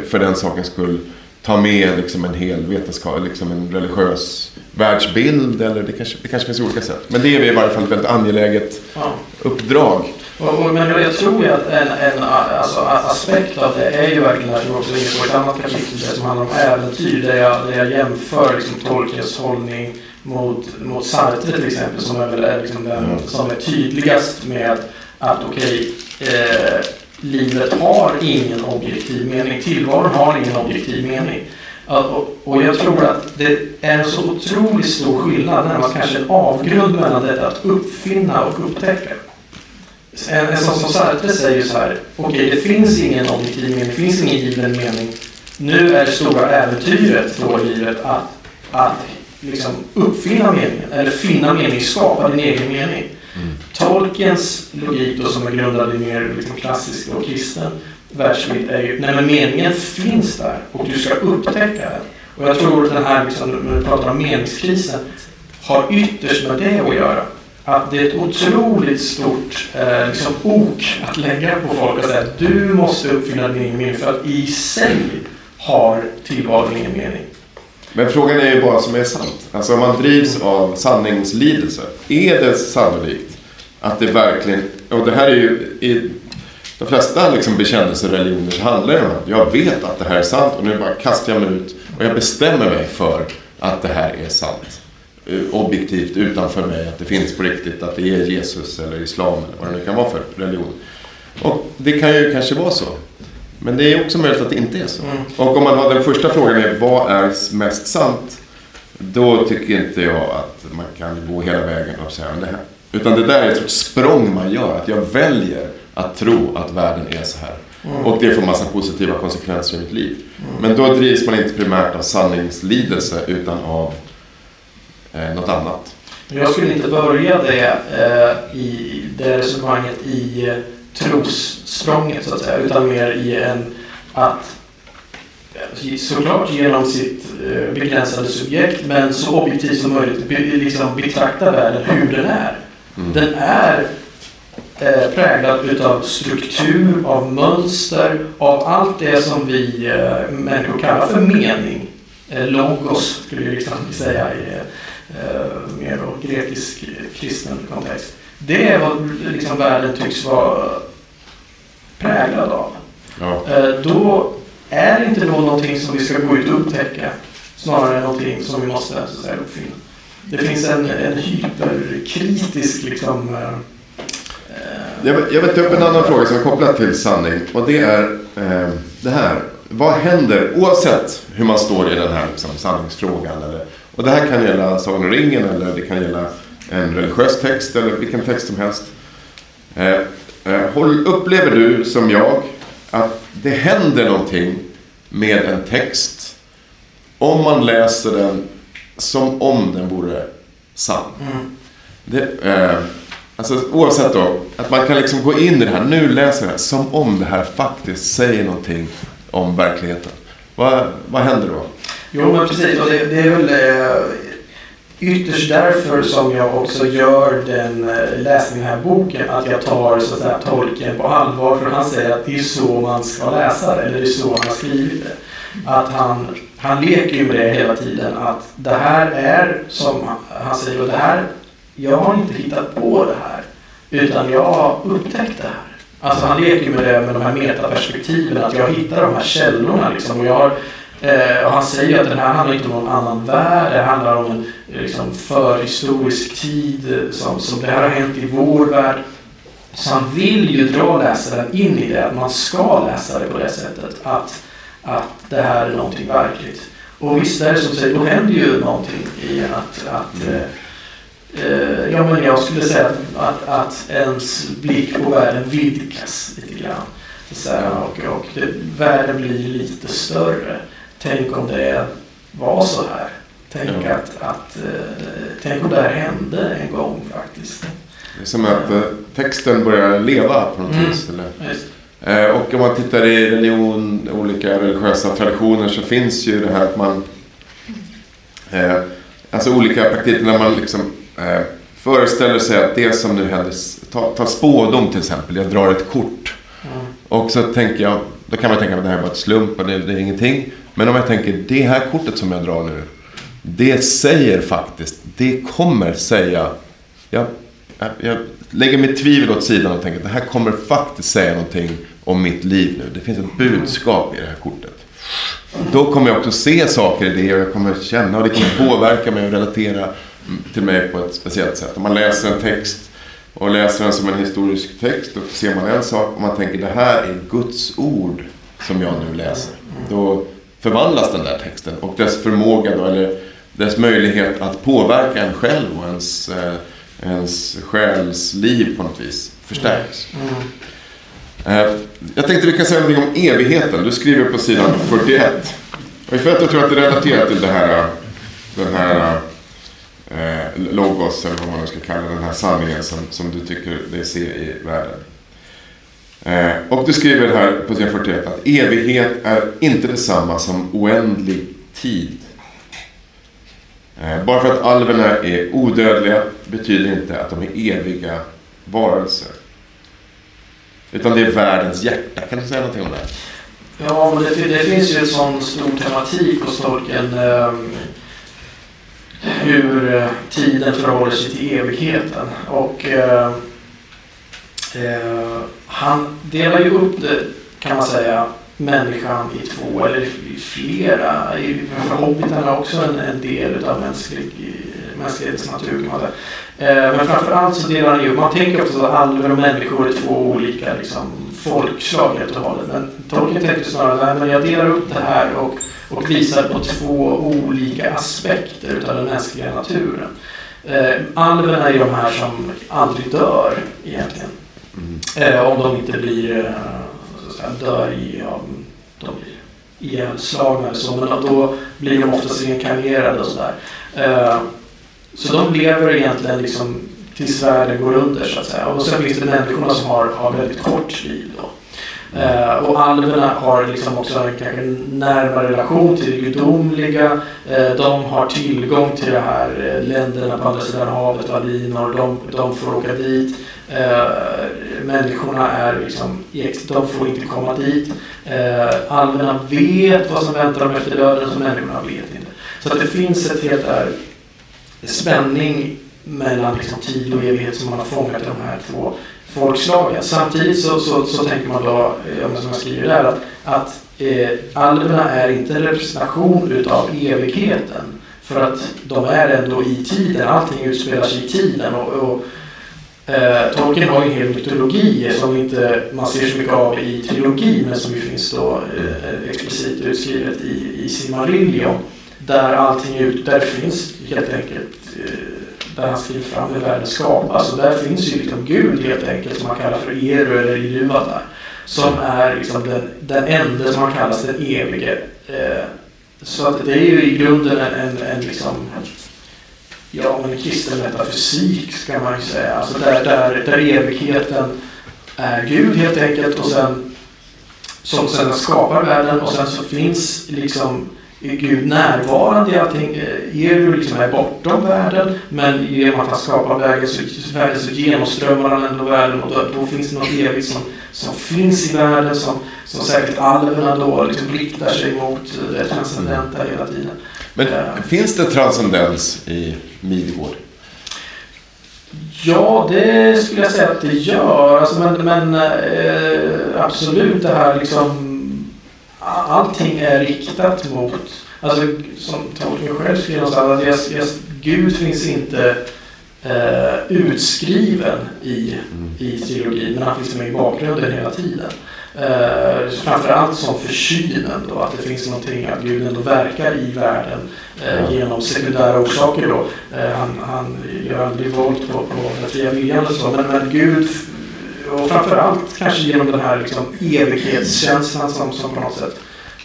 för den sakens skull ta med liksom en hel vetenskap, liksom en religiös världsbild eller det kanske, det kanske finns olika sätt. Men det är i varje fall ett väldigt angeläget Ja. uppdrag. Och, och, men jag tror ju att en, en alltså, aspekt av det är ju verkligen att du också inne på ett annat kapitel som handlar om äventyr. Där jag, där jag jämför liksom, Tolkiens hållning mot, mot Sartre till exempel. Som är, väl, liksom den som är tydligast med att okej, eh, livet har ingen objektiv mening. Tillvaron har ingen objektiv mening. Och, jag tror att det är en så otroligt stor skillnad, närmast kanske en avgrund mellan detta att uppfinna och upptäcka. En, en sån som Sartre säger ju så här, okej det finns ingen objektiv mening, det finns ingen given mening. Nu är det stora äventyret för livet att, att liksom uppfinna meningen, eller finna mening, skapa din egen mening. Mm. Tolkiens logik då som är grundad i mer liksom klassisk och kristen världsbild är ju, nej men meningen finns där och du ska upptäcka den. Och jag tror den här, liksom, när vi pratar om meningskrisen, har ytterst med det att göra. Att det är ett otroligt stort eh, liksom, ok att lägga på folk och säga att du måste uppfinna din mening för att i sig har tillvaron ingen mening. Men frågan är ju bara som är sant. Alltså om man drivs av sanningslidelse. Är det sannolikt att det verkligen, och det här är ju i de flesta liksom bekännelsereligioner så handlar det om att jag vet att det här är sant och nu bara kastar jag mig ut och jag bestämmer mig för att det här är sant. Eh, Objektivt utanför mig, att det finns på riktigt, att det är Jesus eller islam eller vad det nu kan vara för religion. Och det kan ju kanske vara så. Men det är också möjligt att det inte är så. Och om man har den första frågan är vad är mest sant? Då tycker inte jag att man kan gå hela vägen och säga det här. Utan det där är ett sorts språng man gör. Att jag väljer att tro att världen är så här. Och det får massa positiva konsekvenser i mitt liv. Men då drivs man inte primärt av sanningslidelse utan av eh, något annat. Jag skulle inte börja det eh, i det resonemanget i eh, trossprånget så att säga, utan mer i en att eh, såklart genom sitt eh, begränsade subjekt men så objektivt som möjligt be, liksom betrakta världen hur den är. Den är eh, präglad utav struktur, av mönster, av allt det som vi eh, människor kallar för mening. Eh, logos skulle vi liksom säga i eh, mer då grekisk kristen kontext. Det är vad liksom, världen tycks vara präglad av. Ja. Eh, då är det inte då någonting som vi ska gå ut och upptäcka. Snarare någonting som vi måste så att säga, uppfinna. Det finns en, en hyperkritisk liksom... eh, eh, Jag vill, jag vill ta upp en annan fråga som är kopplad till sanning. Och det är eh, det här. Vad händer oavsett hur man står i den här liksom, sanningsfrågan? Eller, och det här kan gälla Sagan om ringen eller det kan gälla en religiös text eller vilken text som helst. Eh, eh, håll, upplever du som jag att det händer någonting med en text om man läser den som om den vore sann? mm. Det, eh, Alltså oavsett då, att man kan liksom gå in i det här, nu läser jag som om det här faktiskt säger någonting om verkligheten. Vad, vad händer då? Jo, men precis. Och det, det är väl eh, ytterst därför som jag också gör den eh, läsningen här boken. Att jag tar så att säga, tolken på allvar. För han säger att det är så man ska läsa det. Eller det är så han har skrivit det. Att han, han leker ju med det hela tiden. Att det här är som han säger. Och det här, jag har inte hittat på det här. Utan jag har upptäckt det här. Alltså han leker med det med de här metaperspektiven. Att jag hittar de här källorna liksom. Och jag har, Eh, och han säger att den här handlar inte om någon annan värld. Det handlar om en liksom, förhistorisk tid. Som, som det här har hänt i vår värld. Så han vill ju dra läsaren in i det. Att man ska läsa det på det sättet. Att, att det här är någonting verkligt. Och visst är det som säger, då händer ju någonting i. Att, att, eh, eh, ja, men jag skulle säga att, att, att ens blick på världen vidgas lite grann. Så här, och och det, världen blir lite större. Tänk om det var så här. Tänk, ja. att, att, uh, tänk om det här hände en gång faktiskt. Det är som att uh, texten börjar leva på något mm. vis. Eller? Uh, och om man tittar i religion, olika religiösa traditioner så finns ju det här att man... alltså olika praktiker när man liksom föreställer sig att det som nu händer, ta, ta spådom till exempel, jag drar ett kort. Mm. Och så tänker jag, då kan man tänka att det här är bara ett slump och det, det är ingenting. Men om jag tänker, det här kortet som jag drar nu. Det säger faktiskt, det kommer säga. Jag, jag, jag lägger mitt tvivel åt sidan och tänker att det här kommer faktiskt säga någonting om mitt liv nu. Det finns ett budskap i det här kortet. Då kommer jag också se saker i det och jag kommer känna och det kommer påverka mig och relatera till mig på ett speciellt sätt. Om man läser en text och läser den som en historisk text då ser man en sak och man tänker det här är Guds ord som jag nu läser. Då förvandlas den där texten och dess förmåga då, eller dess möjlighet att påverka en själv och ens, eh, ens själs liv på något vis förstärks. Mm. Eh, jag tänkte vi kan säga någonting om evigheten. Du skriver på sidan 41. Och för att jag tror att det relaterar till det här, eh, den här eh, logos, eller vad man nu ska kalla den här sanningen som, som du tycker dig se i världen. Eh, och du skriver här på sidan 41 att evighet är inte detsamma som oändlig tid. Eh, bara för att alverna är odödliga betyder inte att de är eviga varelser. Utan det är världens hjärta. Kan du säga någonting om det? Ja, det, det finns ju en sån stor tematik hos Tolkien. Ehm, eh, hur tiden förhåller sig till evigheten. Och eh, Eh, han delar ju upp det, kan man säga, människan i två eller i flera. I, för hobbiten är också en, en del av mänsklig, mänsklighetens natur kan man säga. Eh, men framförallt så delar han ju Man tänker också att alver och människor är två olika liksom, folkslag helt och hållet. Men Tolkien tänker snarare att jag delar upp det här och, och visar på två olika aspekter av den mänskliga naturen. Eh, alverna är de här som aldrig dör egentligen. Mm. Eh, om de inte blir, eh, säga, dör i, ja, de blir ihjälslagna eller så. Men då blir de oftast reinkarnerade och sådär. Eh, så de lever egentligen liksom tills världen går under så att säga. Och sen finns det människorna som har, har väldigt kort liv då. Eh, och alverna har liksom också en kanske närmare relation till det gudomliga. Eh, de har tillgång till de här eh, länderna på andra sidan havet, Valinor. De, de får åka dit. Eh, människorna är liksom, de får inte komma dit. Eh, alverna vet vad som väntar dem efter döden Så människorna vet inte. Så att det finns ett helt eh, spänning mellan liksom, tid och evighet som man har fångat i de här två folkslagen. Samtidigt så, så, så tänker man då, eh, som jag skriver där, att, att eh, alverna är inte en representation utav evigheten. För att de är ändå i tiden, allting utspelar sig i tiden. Och, och eh, Tolkien har ju en hel mytologi som inte man ser så mycket av i trilogin men som ju finns då eh, explicit utskrivet i, i Silmarillion. Där allting är ut, där finns helt enkelt eh, där han skriver fram hur världen skapas. Och där finns ju liksom Gud helt enkelt som man kallar för Eru eller Iluvatar. Som är liksom den, den enda som han kallas den evige. Eh, så att det är ju i grunden en, en, en liksom ja, men kristen metafysik ska man ju säga. Alltså där, där, där evigheten är Gud helt enkelt och sen som sen skapar världen och sen så finns liksom Gud närvarande i allting. Eru liksom är bortom världen men genom att han skapar världen så, världen så genomströmmar han ändå världen och då, då finns det något evigt som, som finns i världen som, som säkert alverna då liksom riktar sig mot det transcendenta hela tiden. Men uh, finns det transcendens i Midgård? Ja, det skulle jag säga att det gör. Alltså, men men eh, absolut det här liksom allting är riktat mot, alltså som Tolkien själv skriver någonstans, att yes, yes, Gud finns inte eh, utskriven i, i trilogin, men han finns med i bakgrunden hela tiden. Eh, framförallt som försynen då, att det finns någonting, att Gud ändå verkar i världen eh, genom sekundära orsaker då. Eh, han, han gör aldrig våld på, på den fria viljan och så, men, men Gud och framförallt kanske genom den här liksom, evighetskänslan som, som på något sätt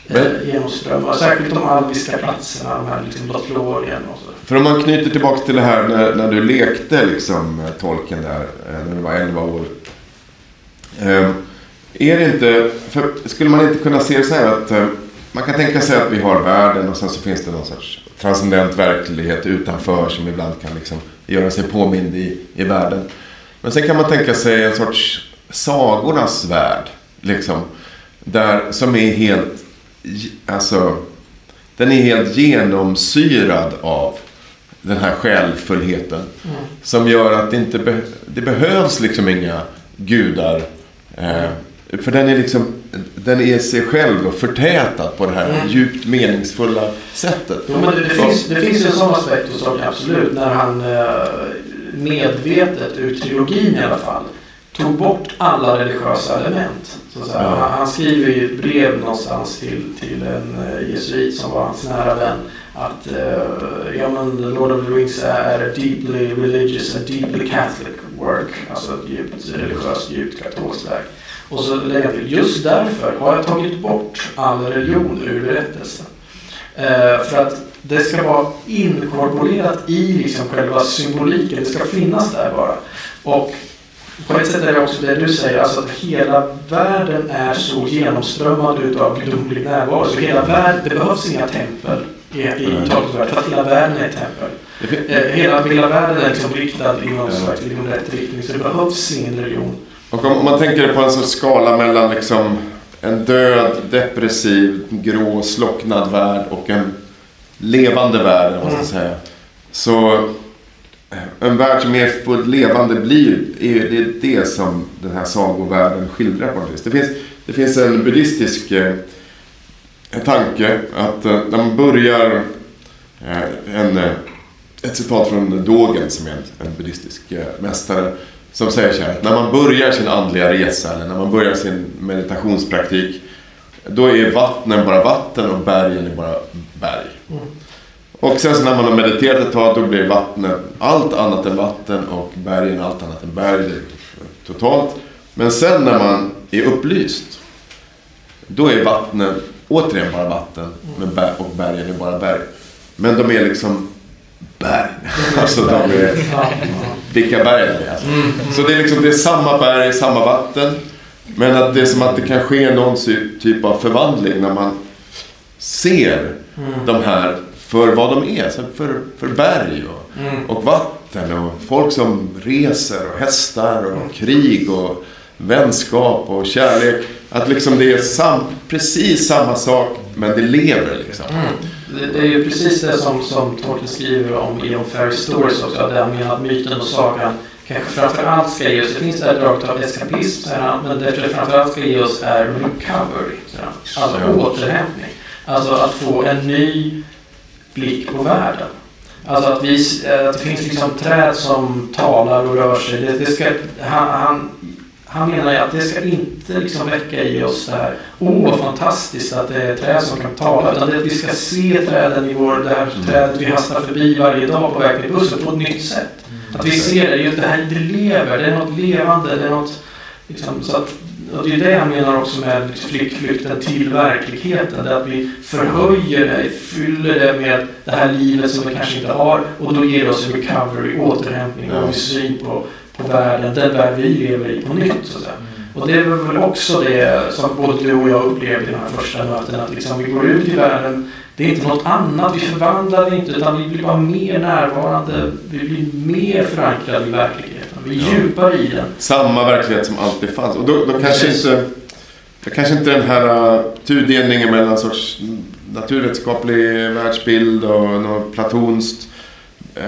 eh, genomströmmar. Särskilt de alviska platserna, de här liksom Lothlorien och så. För om man knyter tillbaka till det här när, när du lekte liksom tolken där eh, när du var 11 år. Eh, är det inte, för skulle man inte kunna se det så här att eh, man kan tänka sig att vi har världen och sen så finns det någon sorts transcendent verklighet utanför som ibland kan liksom göra sig påmind i, i världen. Men sen kan man tänka sig en sorts sagornas värld. Liksom, där, som är helt, alltså, den är helt genomsyrad av den här själfullheten. Mm. Som gör att det inte be, det behövs liksom inga gudar. Eh, för den är liksom, den är sig själv och förtätad på det här mm. djupt meningsfulla sättet. Jo, men det, det, finns, det finns en sån aspekt hos Tolkien, absolut. När han eh, medvetet ur trilogin i alla fall tog bort alla religiösa element. Så ja. han, han, skriver ju ett brev någonstans till, till en uh, jesuit som var hans nära vän att uh, ja, men Lord of the Rings är a deeply religious and deeply catholic work. Alltså ett djupt religiöst, djupt katolskt verk. Och så lägger han till, just därför har jag tagit bort all religion ur berättelsen. Uh, för att det ska vara inkorporerat i liksom själva symboliken. Det ska finnas där bara. Och på ett sätt är det också det du säger, alltså att hela världen är så genomströmmad utav gudomlig närvaro. Så hela världen, det behövs inga tempel i, i Tolkiens för att hela världen är ett tempel. Eh, hela, hela världen är liksom riktad i någon slags inom rätt riktning, så det behövs ingen religion. Och om man tänker på en sorts skala mellan liksom en död, depressiv, grå, slocknad värld och en levande värld, vad man ska mm. säga. Så eh, en värld som är fullt levande blir, är det det som den här sagovärlden skildrar på något vis. Det finns, det finns en buddhistisk eh, tanke att eh, när man börjar eh, en, eh, ett citat från Dogen som är en, en buddhistisk eh, mästare som säger så här att när man börjar sin andliga resa eller när man börjar sin meditationspraktik då är vattnen bara vatten och bergen är bara berg. Mm. Och sen så när man har mediterat ett tag då blir vattnet allt annat än vatten och bergen allt annat än berg. Totalt. Men sen när man är upplyst. Då är vattnet återigen bara vatten och bergen är bara berg. Men de är liksom berg. [laughs] Alltså de är, vilka berg de är. Alltså. Mm. Så det är liksom det är samma berg, samma vatten. Men att det är som att det kan ske någon typ av förvandling när man ser mm. de här för vad de är. För, för berg och, mm. och vatten och folk som reser och hästar och mm. krig och vänskap och kärlek. Att liksom det är sam, precis samma sak men det lever liksom. Mm. Det, det, är ju precis det som, som Tolkien skriver om i Fairy Stories också. Där han menar att myten och sagan kanske framförallt ska ge oss, det finns där drag av eskapism, men det framförallt ska ge oss är recovery. Alltså återhämtning. Alltså att få en ny blick på världen. Alltså att, vi, eh, att det finns liksom träd som talar och rör sig. Det, det ska, han, han, han menar att det ska inte liksom väcka i oss det här, åh vad fantastiskt att det är träd som kan tala. Utan det är att vi ska se träden i vår, det här mm. trädet vi hastar förbi varje dag på väg till bussen på ett nytt sätt. Att vi ser det, just det här, det lever, det är något levande, det är något, liksom, så att och det är det jag menar också med liksom flykten till verkligheten. Det är att vi förhöjer det, fyller det med det här livet som vi kanske inte har och då ger det oss recovery, återhämtning och syn på, på världen, den värld vi lever i på nytt. Så att. Och det är väl också det som både du och jag upplevde i de här första mötena. Att liksom vi går ut i världen. Det är inte något annat. Vi förvandlar det inte utan vi blir bara mer närvarande. Vi blir mer förankrade i verkligheten. Är ja. djupare i den. Samma verklighet som alltid fanns. Och då, då kanske inte... Då kanske inte den här uh, tudelningen mellan sorts naturvetenskaplig världsbild och något platonskt. Uh,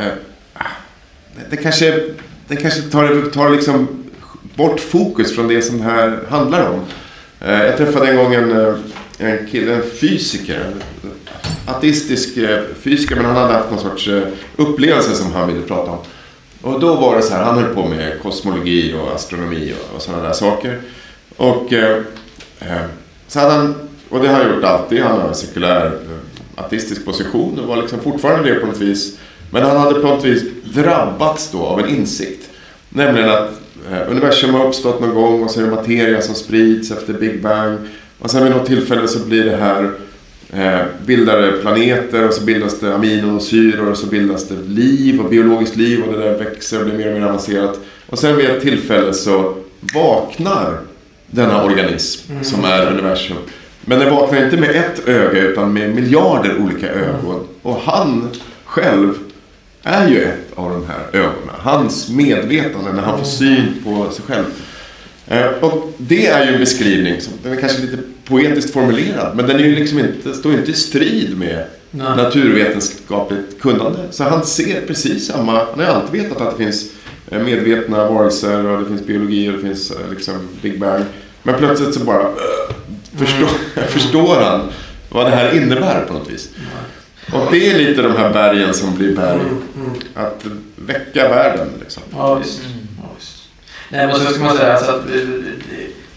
det, det kanske, det kanske tar, tar liksom bort fokus från det som det här handlar om. Eh, jag träffade en gång en, en kille, en fysiker. Ateistisk fysiker, men han hade haft någon sorts upplevelse som han ville prata om. Och då var det så här, han höll på med kosmologi och astronomi och, och sådana där saker. Och, eh, eh, så hade han, och det har han gjort alltid, han har en sekulär eh, ateistisk position och var liksom fortfarande det på något vis. Men han hade på något vis drabbats då av en insikt. Nämligen att Eh, universum har uppstått någon gång och så är det materia som sprids efter Big Bang. Och sen vid något tillfälle så blir det här eh, bildar det planeter och så bildas det aminosyror och så bildas det liv och biologiskt liv och det där växer och blir mer och mer avancerat. Och sen vid ett tillfälle så vaknar denna organism mm. som är universum. Men den vaknar inte med ett öga utan med miljarder olika ögon. Och han själv är ju ett av de här ögonen. Hans medvetande när han får syn på sig själv. Eh, och det är ju en beskrivning som den är kanske lite poetiskt formulerad. Men den är ju liksom inte, står inte i strid med Nej. naturvetenskapligt kunnande. Så han ser precis samma, han har alltid vetat att det finns eh, medvetna varelser och det finns biologi och det finns eh, liksom Big Bang. Men plötsligt så bara uh, förstår, mm. [laughs] förstår han vad det här innebär på något vis. Mm. Och det är lite de här bergen som blir berg. Mm, mm. Att väcka världen liksom. Ja, visst. Mm. Ja, visst. Nej, men så ska man säga alltså att eh,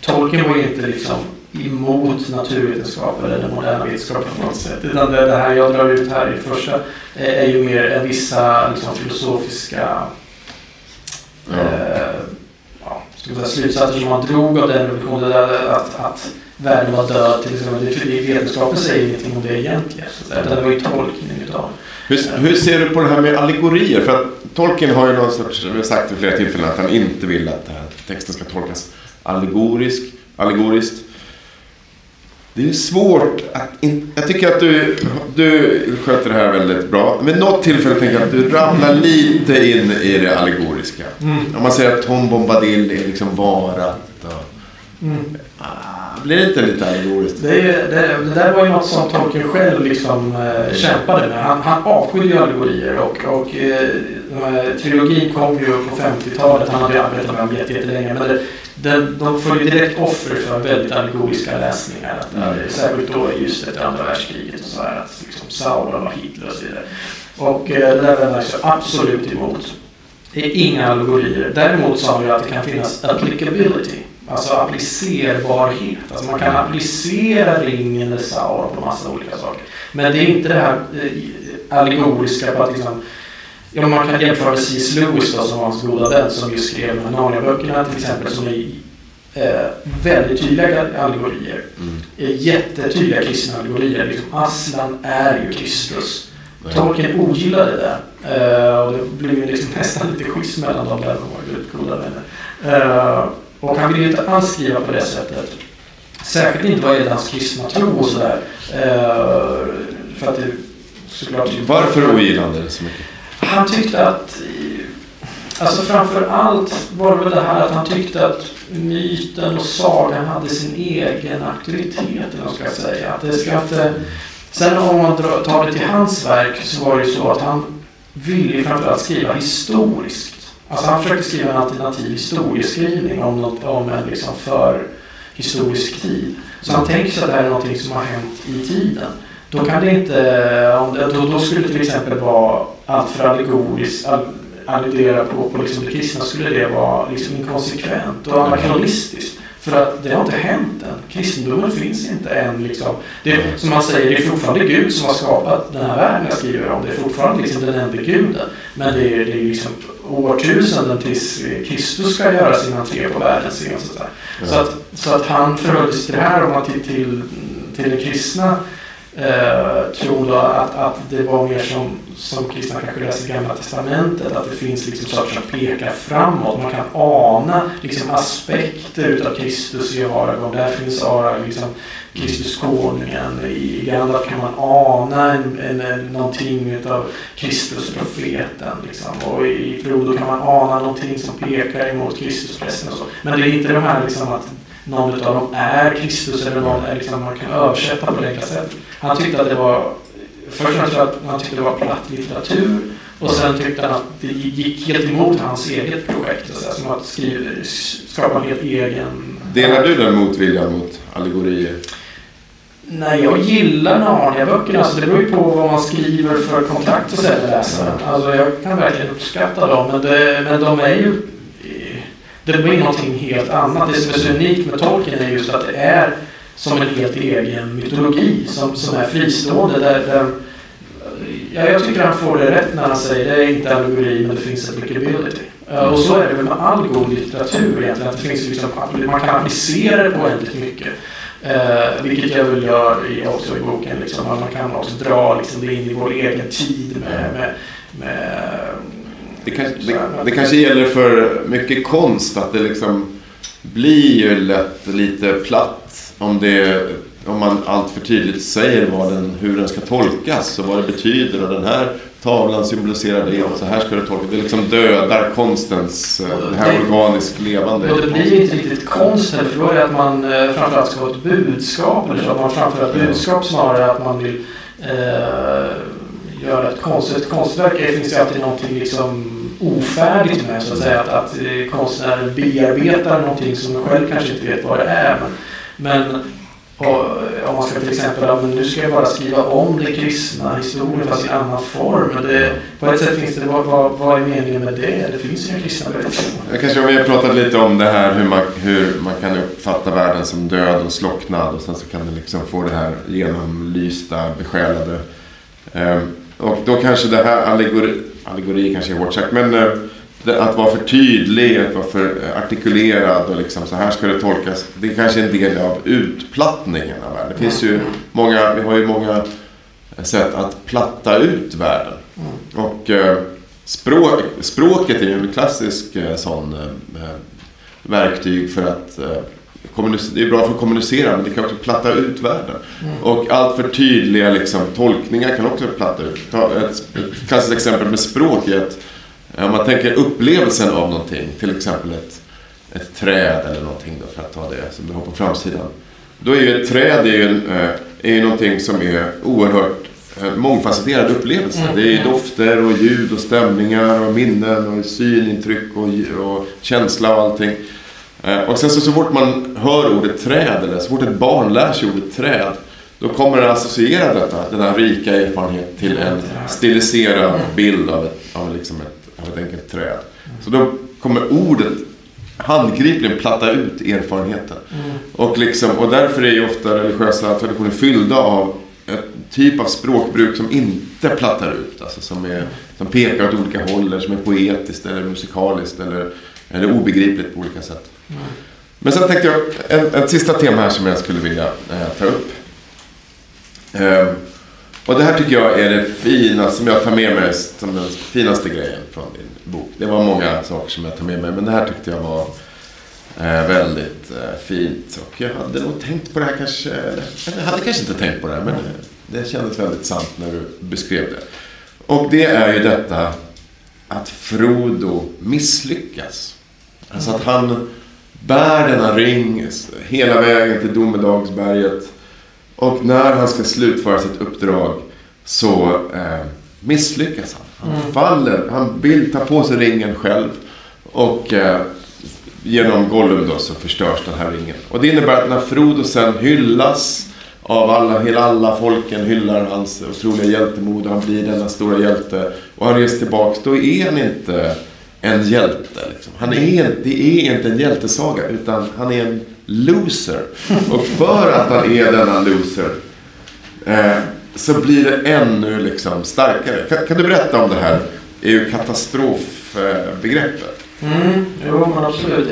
Tolkien var ju inte liksom emot naturvetenskap eller den moderna vetenskapen på något sätt. Utan det, det här jag drar ut här i första eh, är ju mer vissa liksom, filosofiska ja. Eh, ja, säga, slutsatser som man drog av den revolutionen. Att, att världen var död till exempel. Vetenskapen säger ingenting om det egentligen. Det var ju tolkningen utav. Hur, hur, ser du på det här med allegorier? För att Tolkien har ju någon sorts, vi har sagt vid flera tillfällen att han inte vill att texten ska tolkas allegorisk, allegoriskt. Det är svårt att... In, jag tycker att du, du sköter det här väldigt bra. Vid något tillfälle tänker jag att du ramlar lite in i det allegoriska. Mm. Om man säger att Tom Bombadil är liksom varat. Och, mm. ah, blir det inte lite allegoriskt? Det, det, det, där var ju något som Tolkien själv liksom, eh, kämpade med. Han, han avskydde allegorier och, och eh, trilogin kom ju på 50-talet. Han hade arbetat med dem jättelänge. Men det, den, de får ju direkt offer för väldigt allegoriska läsningar. Att, mm. Särskilt då just efter andra världskriget och så här. Att liksom Sauron och Hitler och så vidare. Och eh, det där vänder jag absolut emot. Det är inga allegorier. Däremot sa han ju att det kan finnas applicability. Alltså applicerbarhet. Alltså man kan applicera ringen eller Sauron på massa olika saker. Men det är inte det här eh, allegoriska på att liksom Ja, man kan jämföra med C.S. Lewis då, som var hans goda vän som just skrev Narnia-böckerna till exempel som är eh, väldigt tydliga allegorier. Mm. Eh, jättetydliga kristna allegorier. Liksom, Aslan är ju Kristus. Nej. Tolkien ogillade det. Eh, och det blev ju liksom [laughs] nästan lite schism mellan dem där. De var väldigt goda vänner. Eh, och han ville ju inte alls skriva på det sättet. Särskilt inte vad gäller hans kristna tro och sådär. Eh, för att det såklart... Varför ogillade det så mycket? Han tyckte att Alltså framför allt var det väl det här att han tyckte att myten och sagan hade sin egen auktoritet, eller vad ska jag säga. Att det ska inte... Sen om man tar det till hans verk så var det ju så att han ville framförallt skriva historiskt. Alltså han försökte skriva en alternativ historieskrivning om, något, om en liksom för historisk tid. Så han tänker sig att det här är någonting som har hänt i tiden. Då kan det inte, om då, då skulle det till exempel vara allt för allegoriskt, alludera på, på liksom det kristna skulle det vara liksom inkonsekvent och anakronistiskt. För att det har inte hänt än. Kristendomen finns inte än. Liksom. Det, som man säger, det är fortfarande Gud som har skapat den här världen jag skriver om. Det är fortfarande liksom den enda guden. Men det är, det är liksom årtusenden tills Kristus ska göra sin entré på världens scen. Så, så, att, så att han förhöll sig till det här om man till, till, till den kristna eh, tron då att, att det var mer som, som kristna kanske läser Gamla Testamentet, att det finns liksom saker som pekar framåt. Man kan ana liksom aspekter utav Kristus i Aragorn. Där finns Aragorn, liksom, Kristus konungen. I Gandalf kan man ana en, en, en, någonting utav Kristus profeten. Liksom. Och i Frodo kan man ana någonting som pekar emot Kristusprästen och så. Men det är inte de här liksom att någon av dem är Kristus eller någon är liksom, man kan översätta på olika sätt. Han tyckte att det var, först och att han tyckte det var platt litteratur och sen tyckte han att det gick helt emot hans eget projekt. Så som att skriva, skapa en helt egen... Delar du den motviljan mot allegorier? Nej, jag gillar Narnia-böckerna. Alltså det beror ju på vad man skriver för kontrakt och läsaren. Alltså jag kan verkligen uppskatta dem. Men, det, men de är ju det blir någonting helt annat. Det som är så unikt med Tolkien är just att det är som en helt egen mytologi som, som är fristående. Där, där, ja, jag tycker han får det rätt när han säger det är inte allegori men det finns applicability. Eh, och så är det väl med all god litteratur egentligen. Att det finns liksom, man kan applicera det på väldigt mycket. Eh, vilket jag väl gör i, också i boken. Liksom, man kan också dra liksom, det in i vår egen tid med, med, med det, kanske, det, det kanske gäller för mycket konst att det liksom blir ju lätt lite platt om, det, om man allt för tydligt säger vad den, hur den ska tolkas och vad det betyder. Och den här tavlan symboliserar det och så här ska det tolkas. Det liksom dödar konstens, eh, det här organiskt levande. Och det blir inte riktigt konst för då är det att man eh, framförallt ska ha ett budskap. Eller så att man framför ett budskap snarare att man vill eh, göra ett konstverk. Ett konstverk finns ju alltid någonting liksom ofärdigt med så att säga. Att, att eh, konstnären bearbetar någonting som man själv kanske inte vet vad det är. Men, men och, eh, om man ska till exempel, ja, men nu ska jag bara skriva om den kristna historien fast i annan form. Men det, på ett sätt finns det, vad, vad, vad är meningen med det? Det finns ju inga kristna berättelser. Jag kanske vi har pratat lite om det här hur man, hur man kan uppfatta världen som död och slocknad och sen så kan det liksom få det här genomlysta, besjälade. Um, och då kanske det här allegori, allegori kanske är hårt sagt, men eh, att vara för tydlig, att vara för artikulerad och liksom så här ska det tolkas. Det är kanske en del av utplattningen av världen. Det finns ju många, vi har ju många sätt att platta ut världen. Och eh, språk, språket är ju en klassisk eh, sån verktyg för att det är bra för att kommunicera men det kan också platta ut världen. Mm. Och allt för tydliga liksom, tolkningar kan också platta ut. Ett, ett klassiskt exempel med språk är att om man tänker upplevelsen av någonting, till exempel ett, ett träd eller någonting då, för att ta det som du har på framsidan. Då är ju ett träd är ju, en, eh, är ju någonting som är oerhört eh, mångfacetterad upplevelse. Mm. Det är ju dofter och ljud och stämningar och minnen och synintryck och, och känsla och allting. Eh, och sen så, så fort man hör ordet träd, eller så fort ett barn lär sig ordet träd, då kommer det associera detta, den här rika erfarenheten till en stiliserad bild av ett, av liksom ett, av ett enkelt träd. Så då kommer ordet handgripligen platta ut erfarenheten. Mm. Och, liksom, och därför är ju ofta religiösa traditioner fyllda av ett typ av språkbruk som inte plattar ut. Alltså som, är, som pekar åt olika håll, eller som är poetiskt eller musikaliskt eller, eller obegripligt på olika sätt. Men sen tänkte jag, en, ett sista tema här som jag skulle vilja eh, ta upp. Eh, och det här tycker jag är det finaste, som jag tar med mig som den finaste grejen från din bok. Det var många saker som jag tar med mig, men det här tyckte jag var eh, väldigt eh, fint. Och jag hade nog tänkt på det här kanske, eller jag hade kanske inte tänkt på det här, men det, det kändes väldigt sant när du beskrev det. Och det är ju detta att Frodo misslyckas. Alltså att han bär denna ring hela vägen till domedagsberget. Och när han ska slutföra sitt uppdrag så eh, misslyckas han. Han mm. faller, han vill ta på sig ringen själv. Och eh, genom Gollum då så förstörs den här ringen. Och det innebär att när Frodo sen hyllas av alla, hela alla folken hyllar hans otroliga hjältemod han blir denna stora hjälte. Och han reser tillbaks, då är han inte en hjälte. Liksom. Han är, det är inte en hjältesaga utan han är en loser. Och för att han är denna loser eh, så blir det ännu liksom starkare. Kan, kan du berätta om det här EU katastrofbegreppet? Mm, jo, men absolut.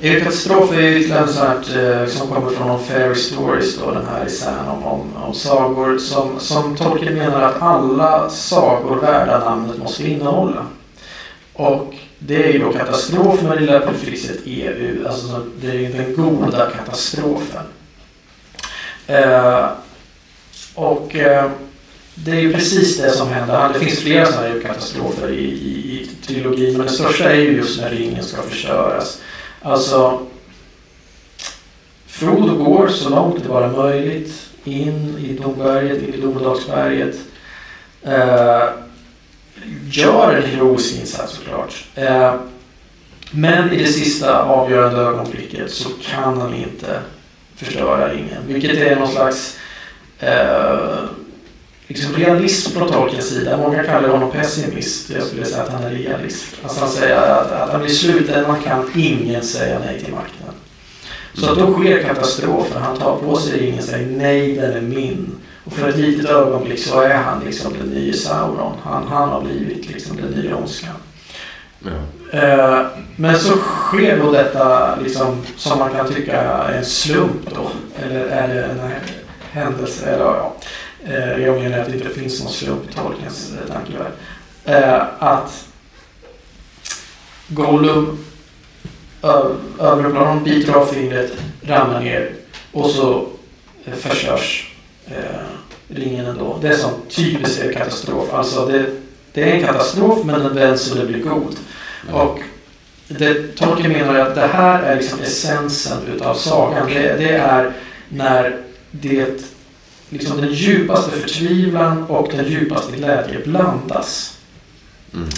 EU-katastrof är ju ett sånt eh, som kommer från de fairy stories då, den här isän om, om, om sagor som, som Tolkien menar att alla sagor värda namnet måste innehålla. Och det är ju då katastrof med det lilla prefixet EU, alltså det är ju den goda katastrofen. Eh, och eh, det är ju precis det som händer. Det finns flera sådana här katastrofer i, i, i trilogin, men den största är ju just när ringen ska förstöras. Alltså, Frodo går så långt det bara möjligt in i Domberget, in i Domedagsberget. Eh, gör en heroisk insats såklart. Eh, men i det sista avgörande ögonblicket så kan han inte förstöra ringen. Vilket är någon slags eh, liksom realism från Tolkiens sida. Många kallar honom pessimist. Jag skulle säga att han är realist. Alltså han säger att, att han sluten, slutändan kan ingen säga nej till makten. Så att då sker katastrofen. Han tar på sig ringen och säger nej, den är min. Och för ett litet ögonblick så är han liksom den nya Sauron. Han, han har blivit liksom den nya ondskan. Ja. Eh, men så sker då detta liksom, som man kan tycka är en slump då. Eller är det en händelse? Eller, ja. Eh, jag menar att det inte finns någon slump i Tolkiens eh, tankevärld. Eh, att Gollum överrumplar honom, biter av fingret, ramlar ner och så förstörs ringen ändå. Det är som typiskt är katastrof. Alltså det, det är en katastrof men den vänds så det blir god. Och det, Tolkien menar att det här är liksom essensen utav sagan. Det, det är när det liksom den djupaste förtvivlan och den djupaste glädje blandas. Mm.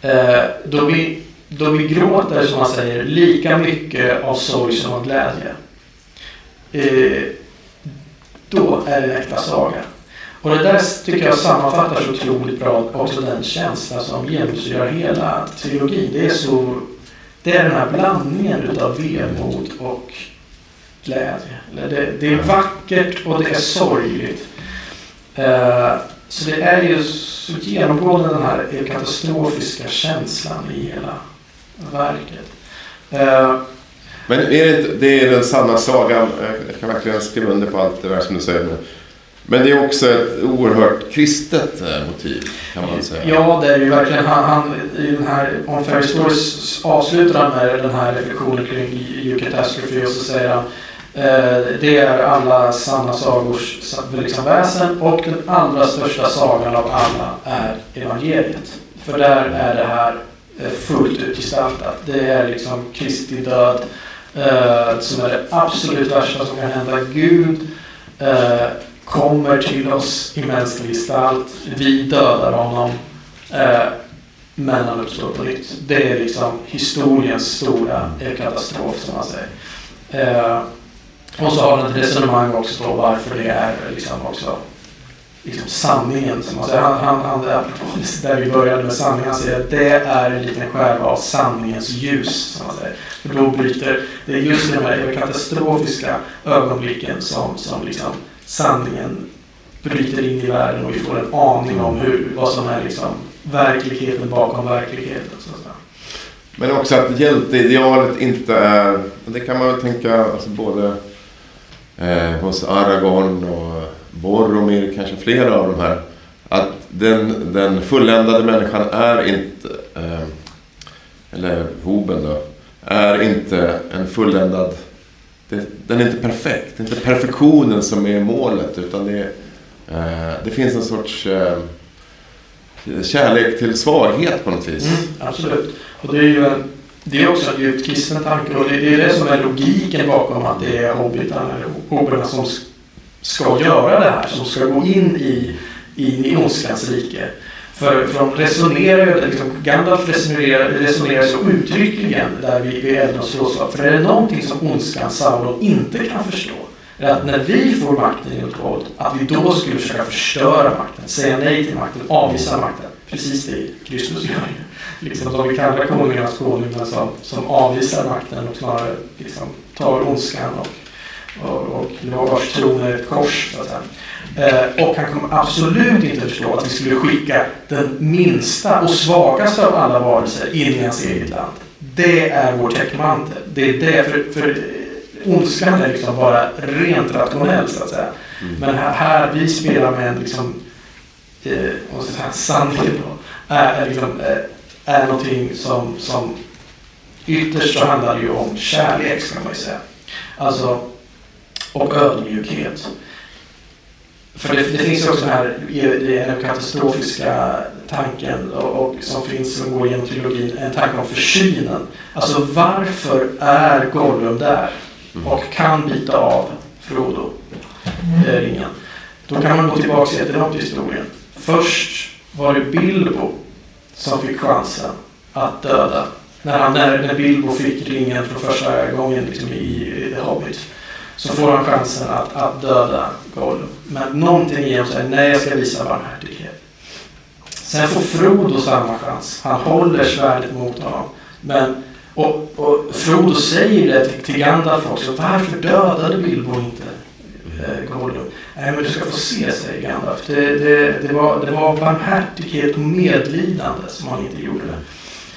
Eh, då, vi, då vi gråter, som man säger, lika mycket av sorg som av glädje. Eh, då är det en äkta saga. Och det där tycker jag sammanfattar så otroligt bra också den känsla som genomsyrar hela trilogin. Det är, så, det är den här blandningen utav vemod och glädje. Det, det är vackert och det är sorgligt. Eh, så det är ju så genomgående den här katastrofiska känslan i hela verket. Eh, Men är det, inte, det är den sanna sagan. Jag kan verkligen skriva under på allt det där som du säger nu. Men det är också ett oerhört kristet eh, motiv kan man säga. Ja, det är ju verkligen. Han, han, I den här On Fair Stories avslutar han med den här reflektionen kring You Catastrophe och så säger han Eh, det är alla sanna sagors liksom väsen och den allra största sagan av alla är evangeliet. För där är det här eh, fullt ut gestaltat. Det är liksom Kristi död eh, som är det absolut värsta som kan hända. Gud eh, kommer till oss i mänsklig gestalt. Vi dödar honom. Eh, men han uppstår på nytt. Det är liksom historiens stora katastrof som man säger. Eh, och så har han ett resonemang också på varför det är liksom också liksom sanningen. Som man säger. Han, han, han, där vi började med sanningen, han säger att det är en liten skärva av sanningens ljus. Som man säger. För då bryter, det är just de här katastrofiska ögonblicken som, som liksom sanningen bryter in i världen och vi får en aning om hur, vad som är liksom verkligheten bakom verkligheten. Så Men också att hjälteidealet inte är, det kan man väl tänka alltså både eh, hos Aragorn och Boromir, kanske flera av de här. Att den, den fulländade människan är inte, eh, eller Hoben då, är inte en fulländad det, den är inte perfekt. Det är inte perfektionen som är målet utan det, eh, det finns en sorts eh, kärlek till svaghet på något vis. Mm, absolut. Och det är ju en det är också en djupt kristen tanke och det är det som är logiken bakom att det är hobbitarna eller hobbarna som ska göra det här, som ska gå in i, in i ondskans rike. För, för de resonerar liksom, Gandalf resonerar, resonerar så uttryckligen där vi, vi Elrons rådslag. För är det någonting som ondskan Sauron inte kan förstå är att när vi får makten i något våld, att vi då skulle försöka förstöra makten, säga nej till makten, avvisa makten. Precis det Kristus gör liksom, de vi kallar konungarnas konung men som, som avvisar makten och snarare liksom, tar ondskan och, och, och vars tron är ett kors. Så att säga. Eh, och han kommer absolut inte förstå att vi skulle skicka den minsta och svagaste av alla varelser in i hans eget land. Det är vår täckmantel. Det är det, för, för ondskan är liksom bara rent rationell så att säga. Mm. Men här, här, vi spelar med en liksom, eh, vad ska jag säga, sanning då. Är, liksom, är, är någonting som, som ytterst så handlar det ju om kärlek ska man ju säga. Alltså, och ödmjukhet. För det, det finns ju också den här den katastrofiska tanken och, och, som finns som går genom trilogin, en tanke om försynen. Alltså varför är Gollum där och kan bita av Frodo eh, ringen? Då kan man gå tillbaka jättelångt i historien. Först var det Bilbo som fick chansen att döda. När, han, när, när Bilbo fick ringen för första gången liksom i, i The Hobbit så får han chansen att, att döda Gollum. Men någonting i honom säger nej, jag ska visa barmhärtighet. Sen får Frodo samma chans. Han håller svärdet mot honom. Men, och, och Frodo säger det till, till Gandalf också. Varför dödade Bilbo inte eh, Gollum? Nej, men du ska få se, säger Gandalf. Det, det, det, var, det var barmhärtighet och medlidande som han inte gjorde.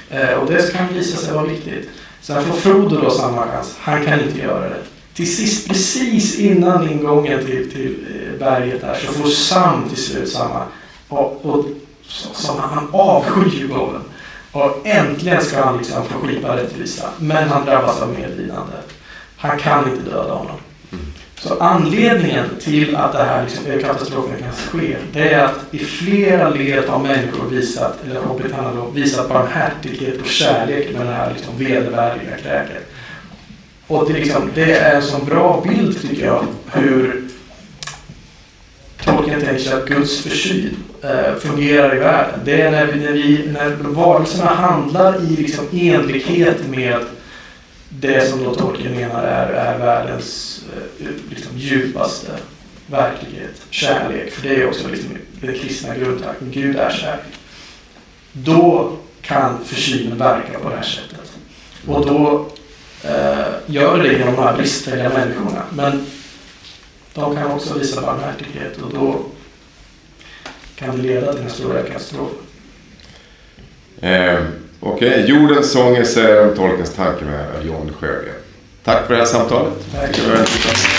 Eh, och det kan visa sig vara viktigt. Sen får Frodo då samma chans. Han kan inte göra det till sist, precis innan ingången till, till eh, berget där, så får Sam till slut samma. Och, och som han avskyr gången. Och äntligen ska han liksom få skipa rättvisa. Men han drabbas av medlidande. Han kan inte döda honom. Så anledningen till att det här liksom, eh, katastrofen kan ske, det är att i flera led har människor visat, eller hobbitarna då, visat barmhärtighet och kärlek med det här liksom vedervärdiga kräket. Och det, liksom, det är en så bra bild tycker jag hur Tolkien tänker sig att Guds försyn eh, fungerar i världen. Det är när, vi, när, vi, när varelserna handlar i liksom enlighet med det som då Tolkien menar är, är världens eh, liksom, djupaste verklighet, kärlek. För det är också liksom den kristna grundtanken, Gud är kärlek. Då kan försynen verka på det här sättet. Och då gör det genom de här bristfälliga människorna. Men de kan också visa barmhärtighet och då kan det leda till den stora katastrofen. Eh, Okej, okay. Jordens sånger säger om tolkens tankevärld av John Sjögren. Tack för det här samtalet. Tack.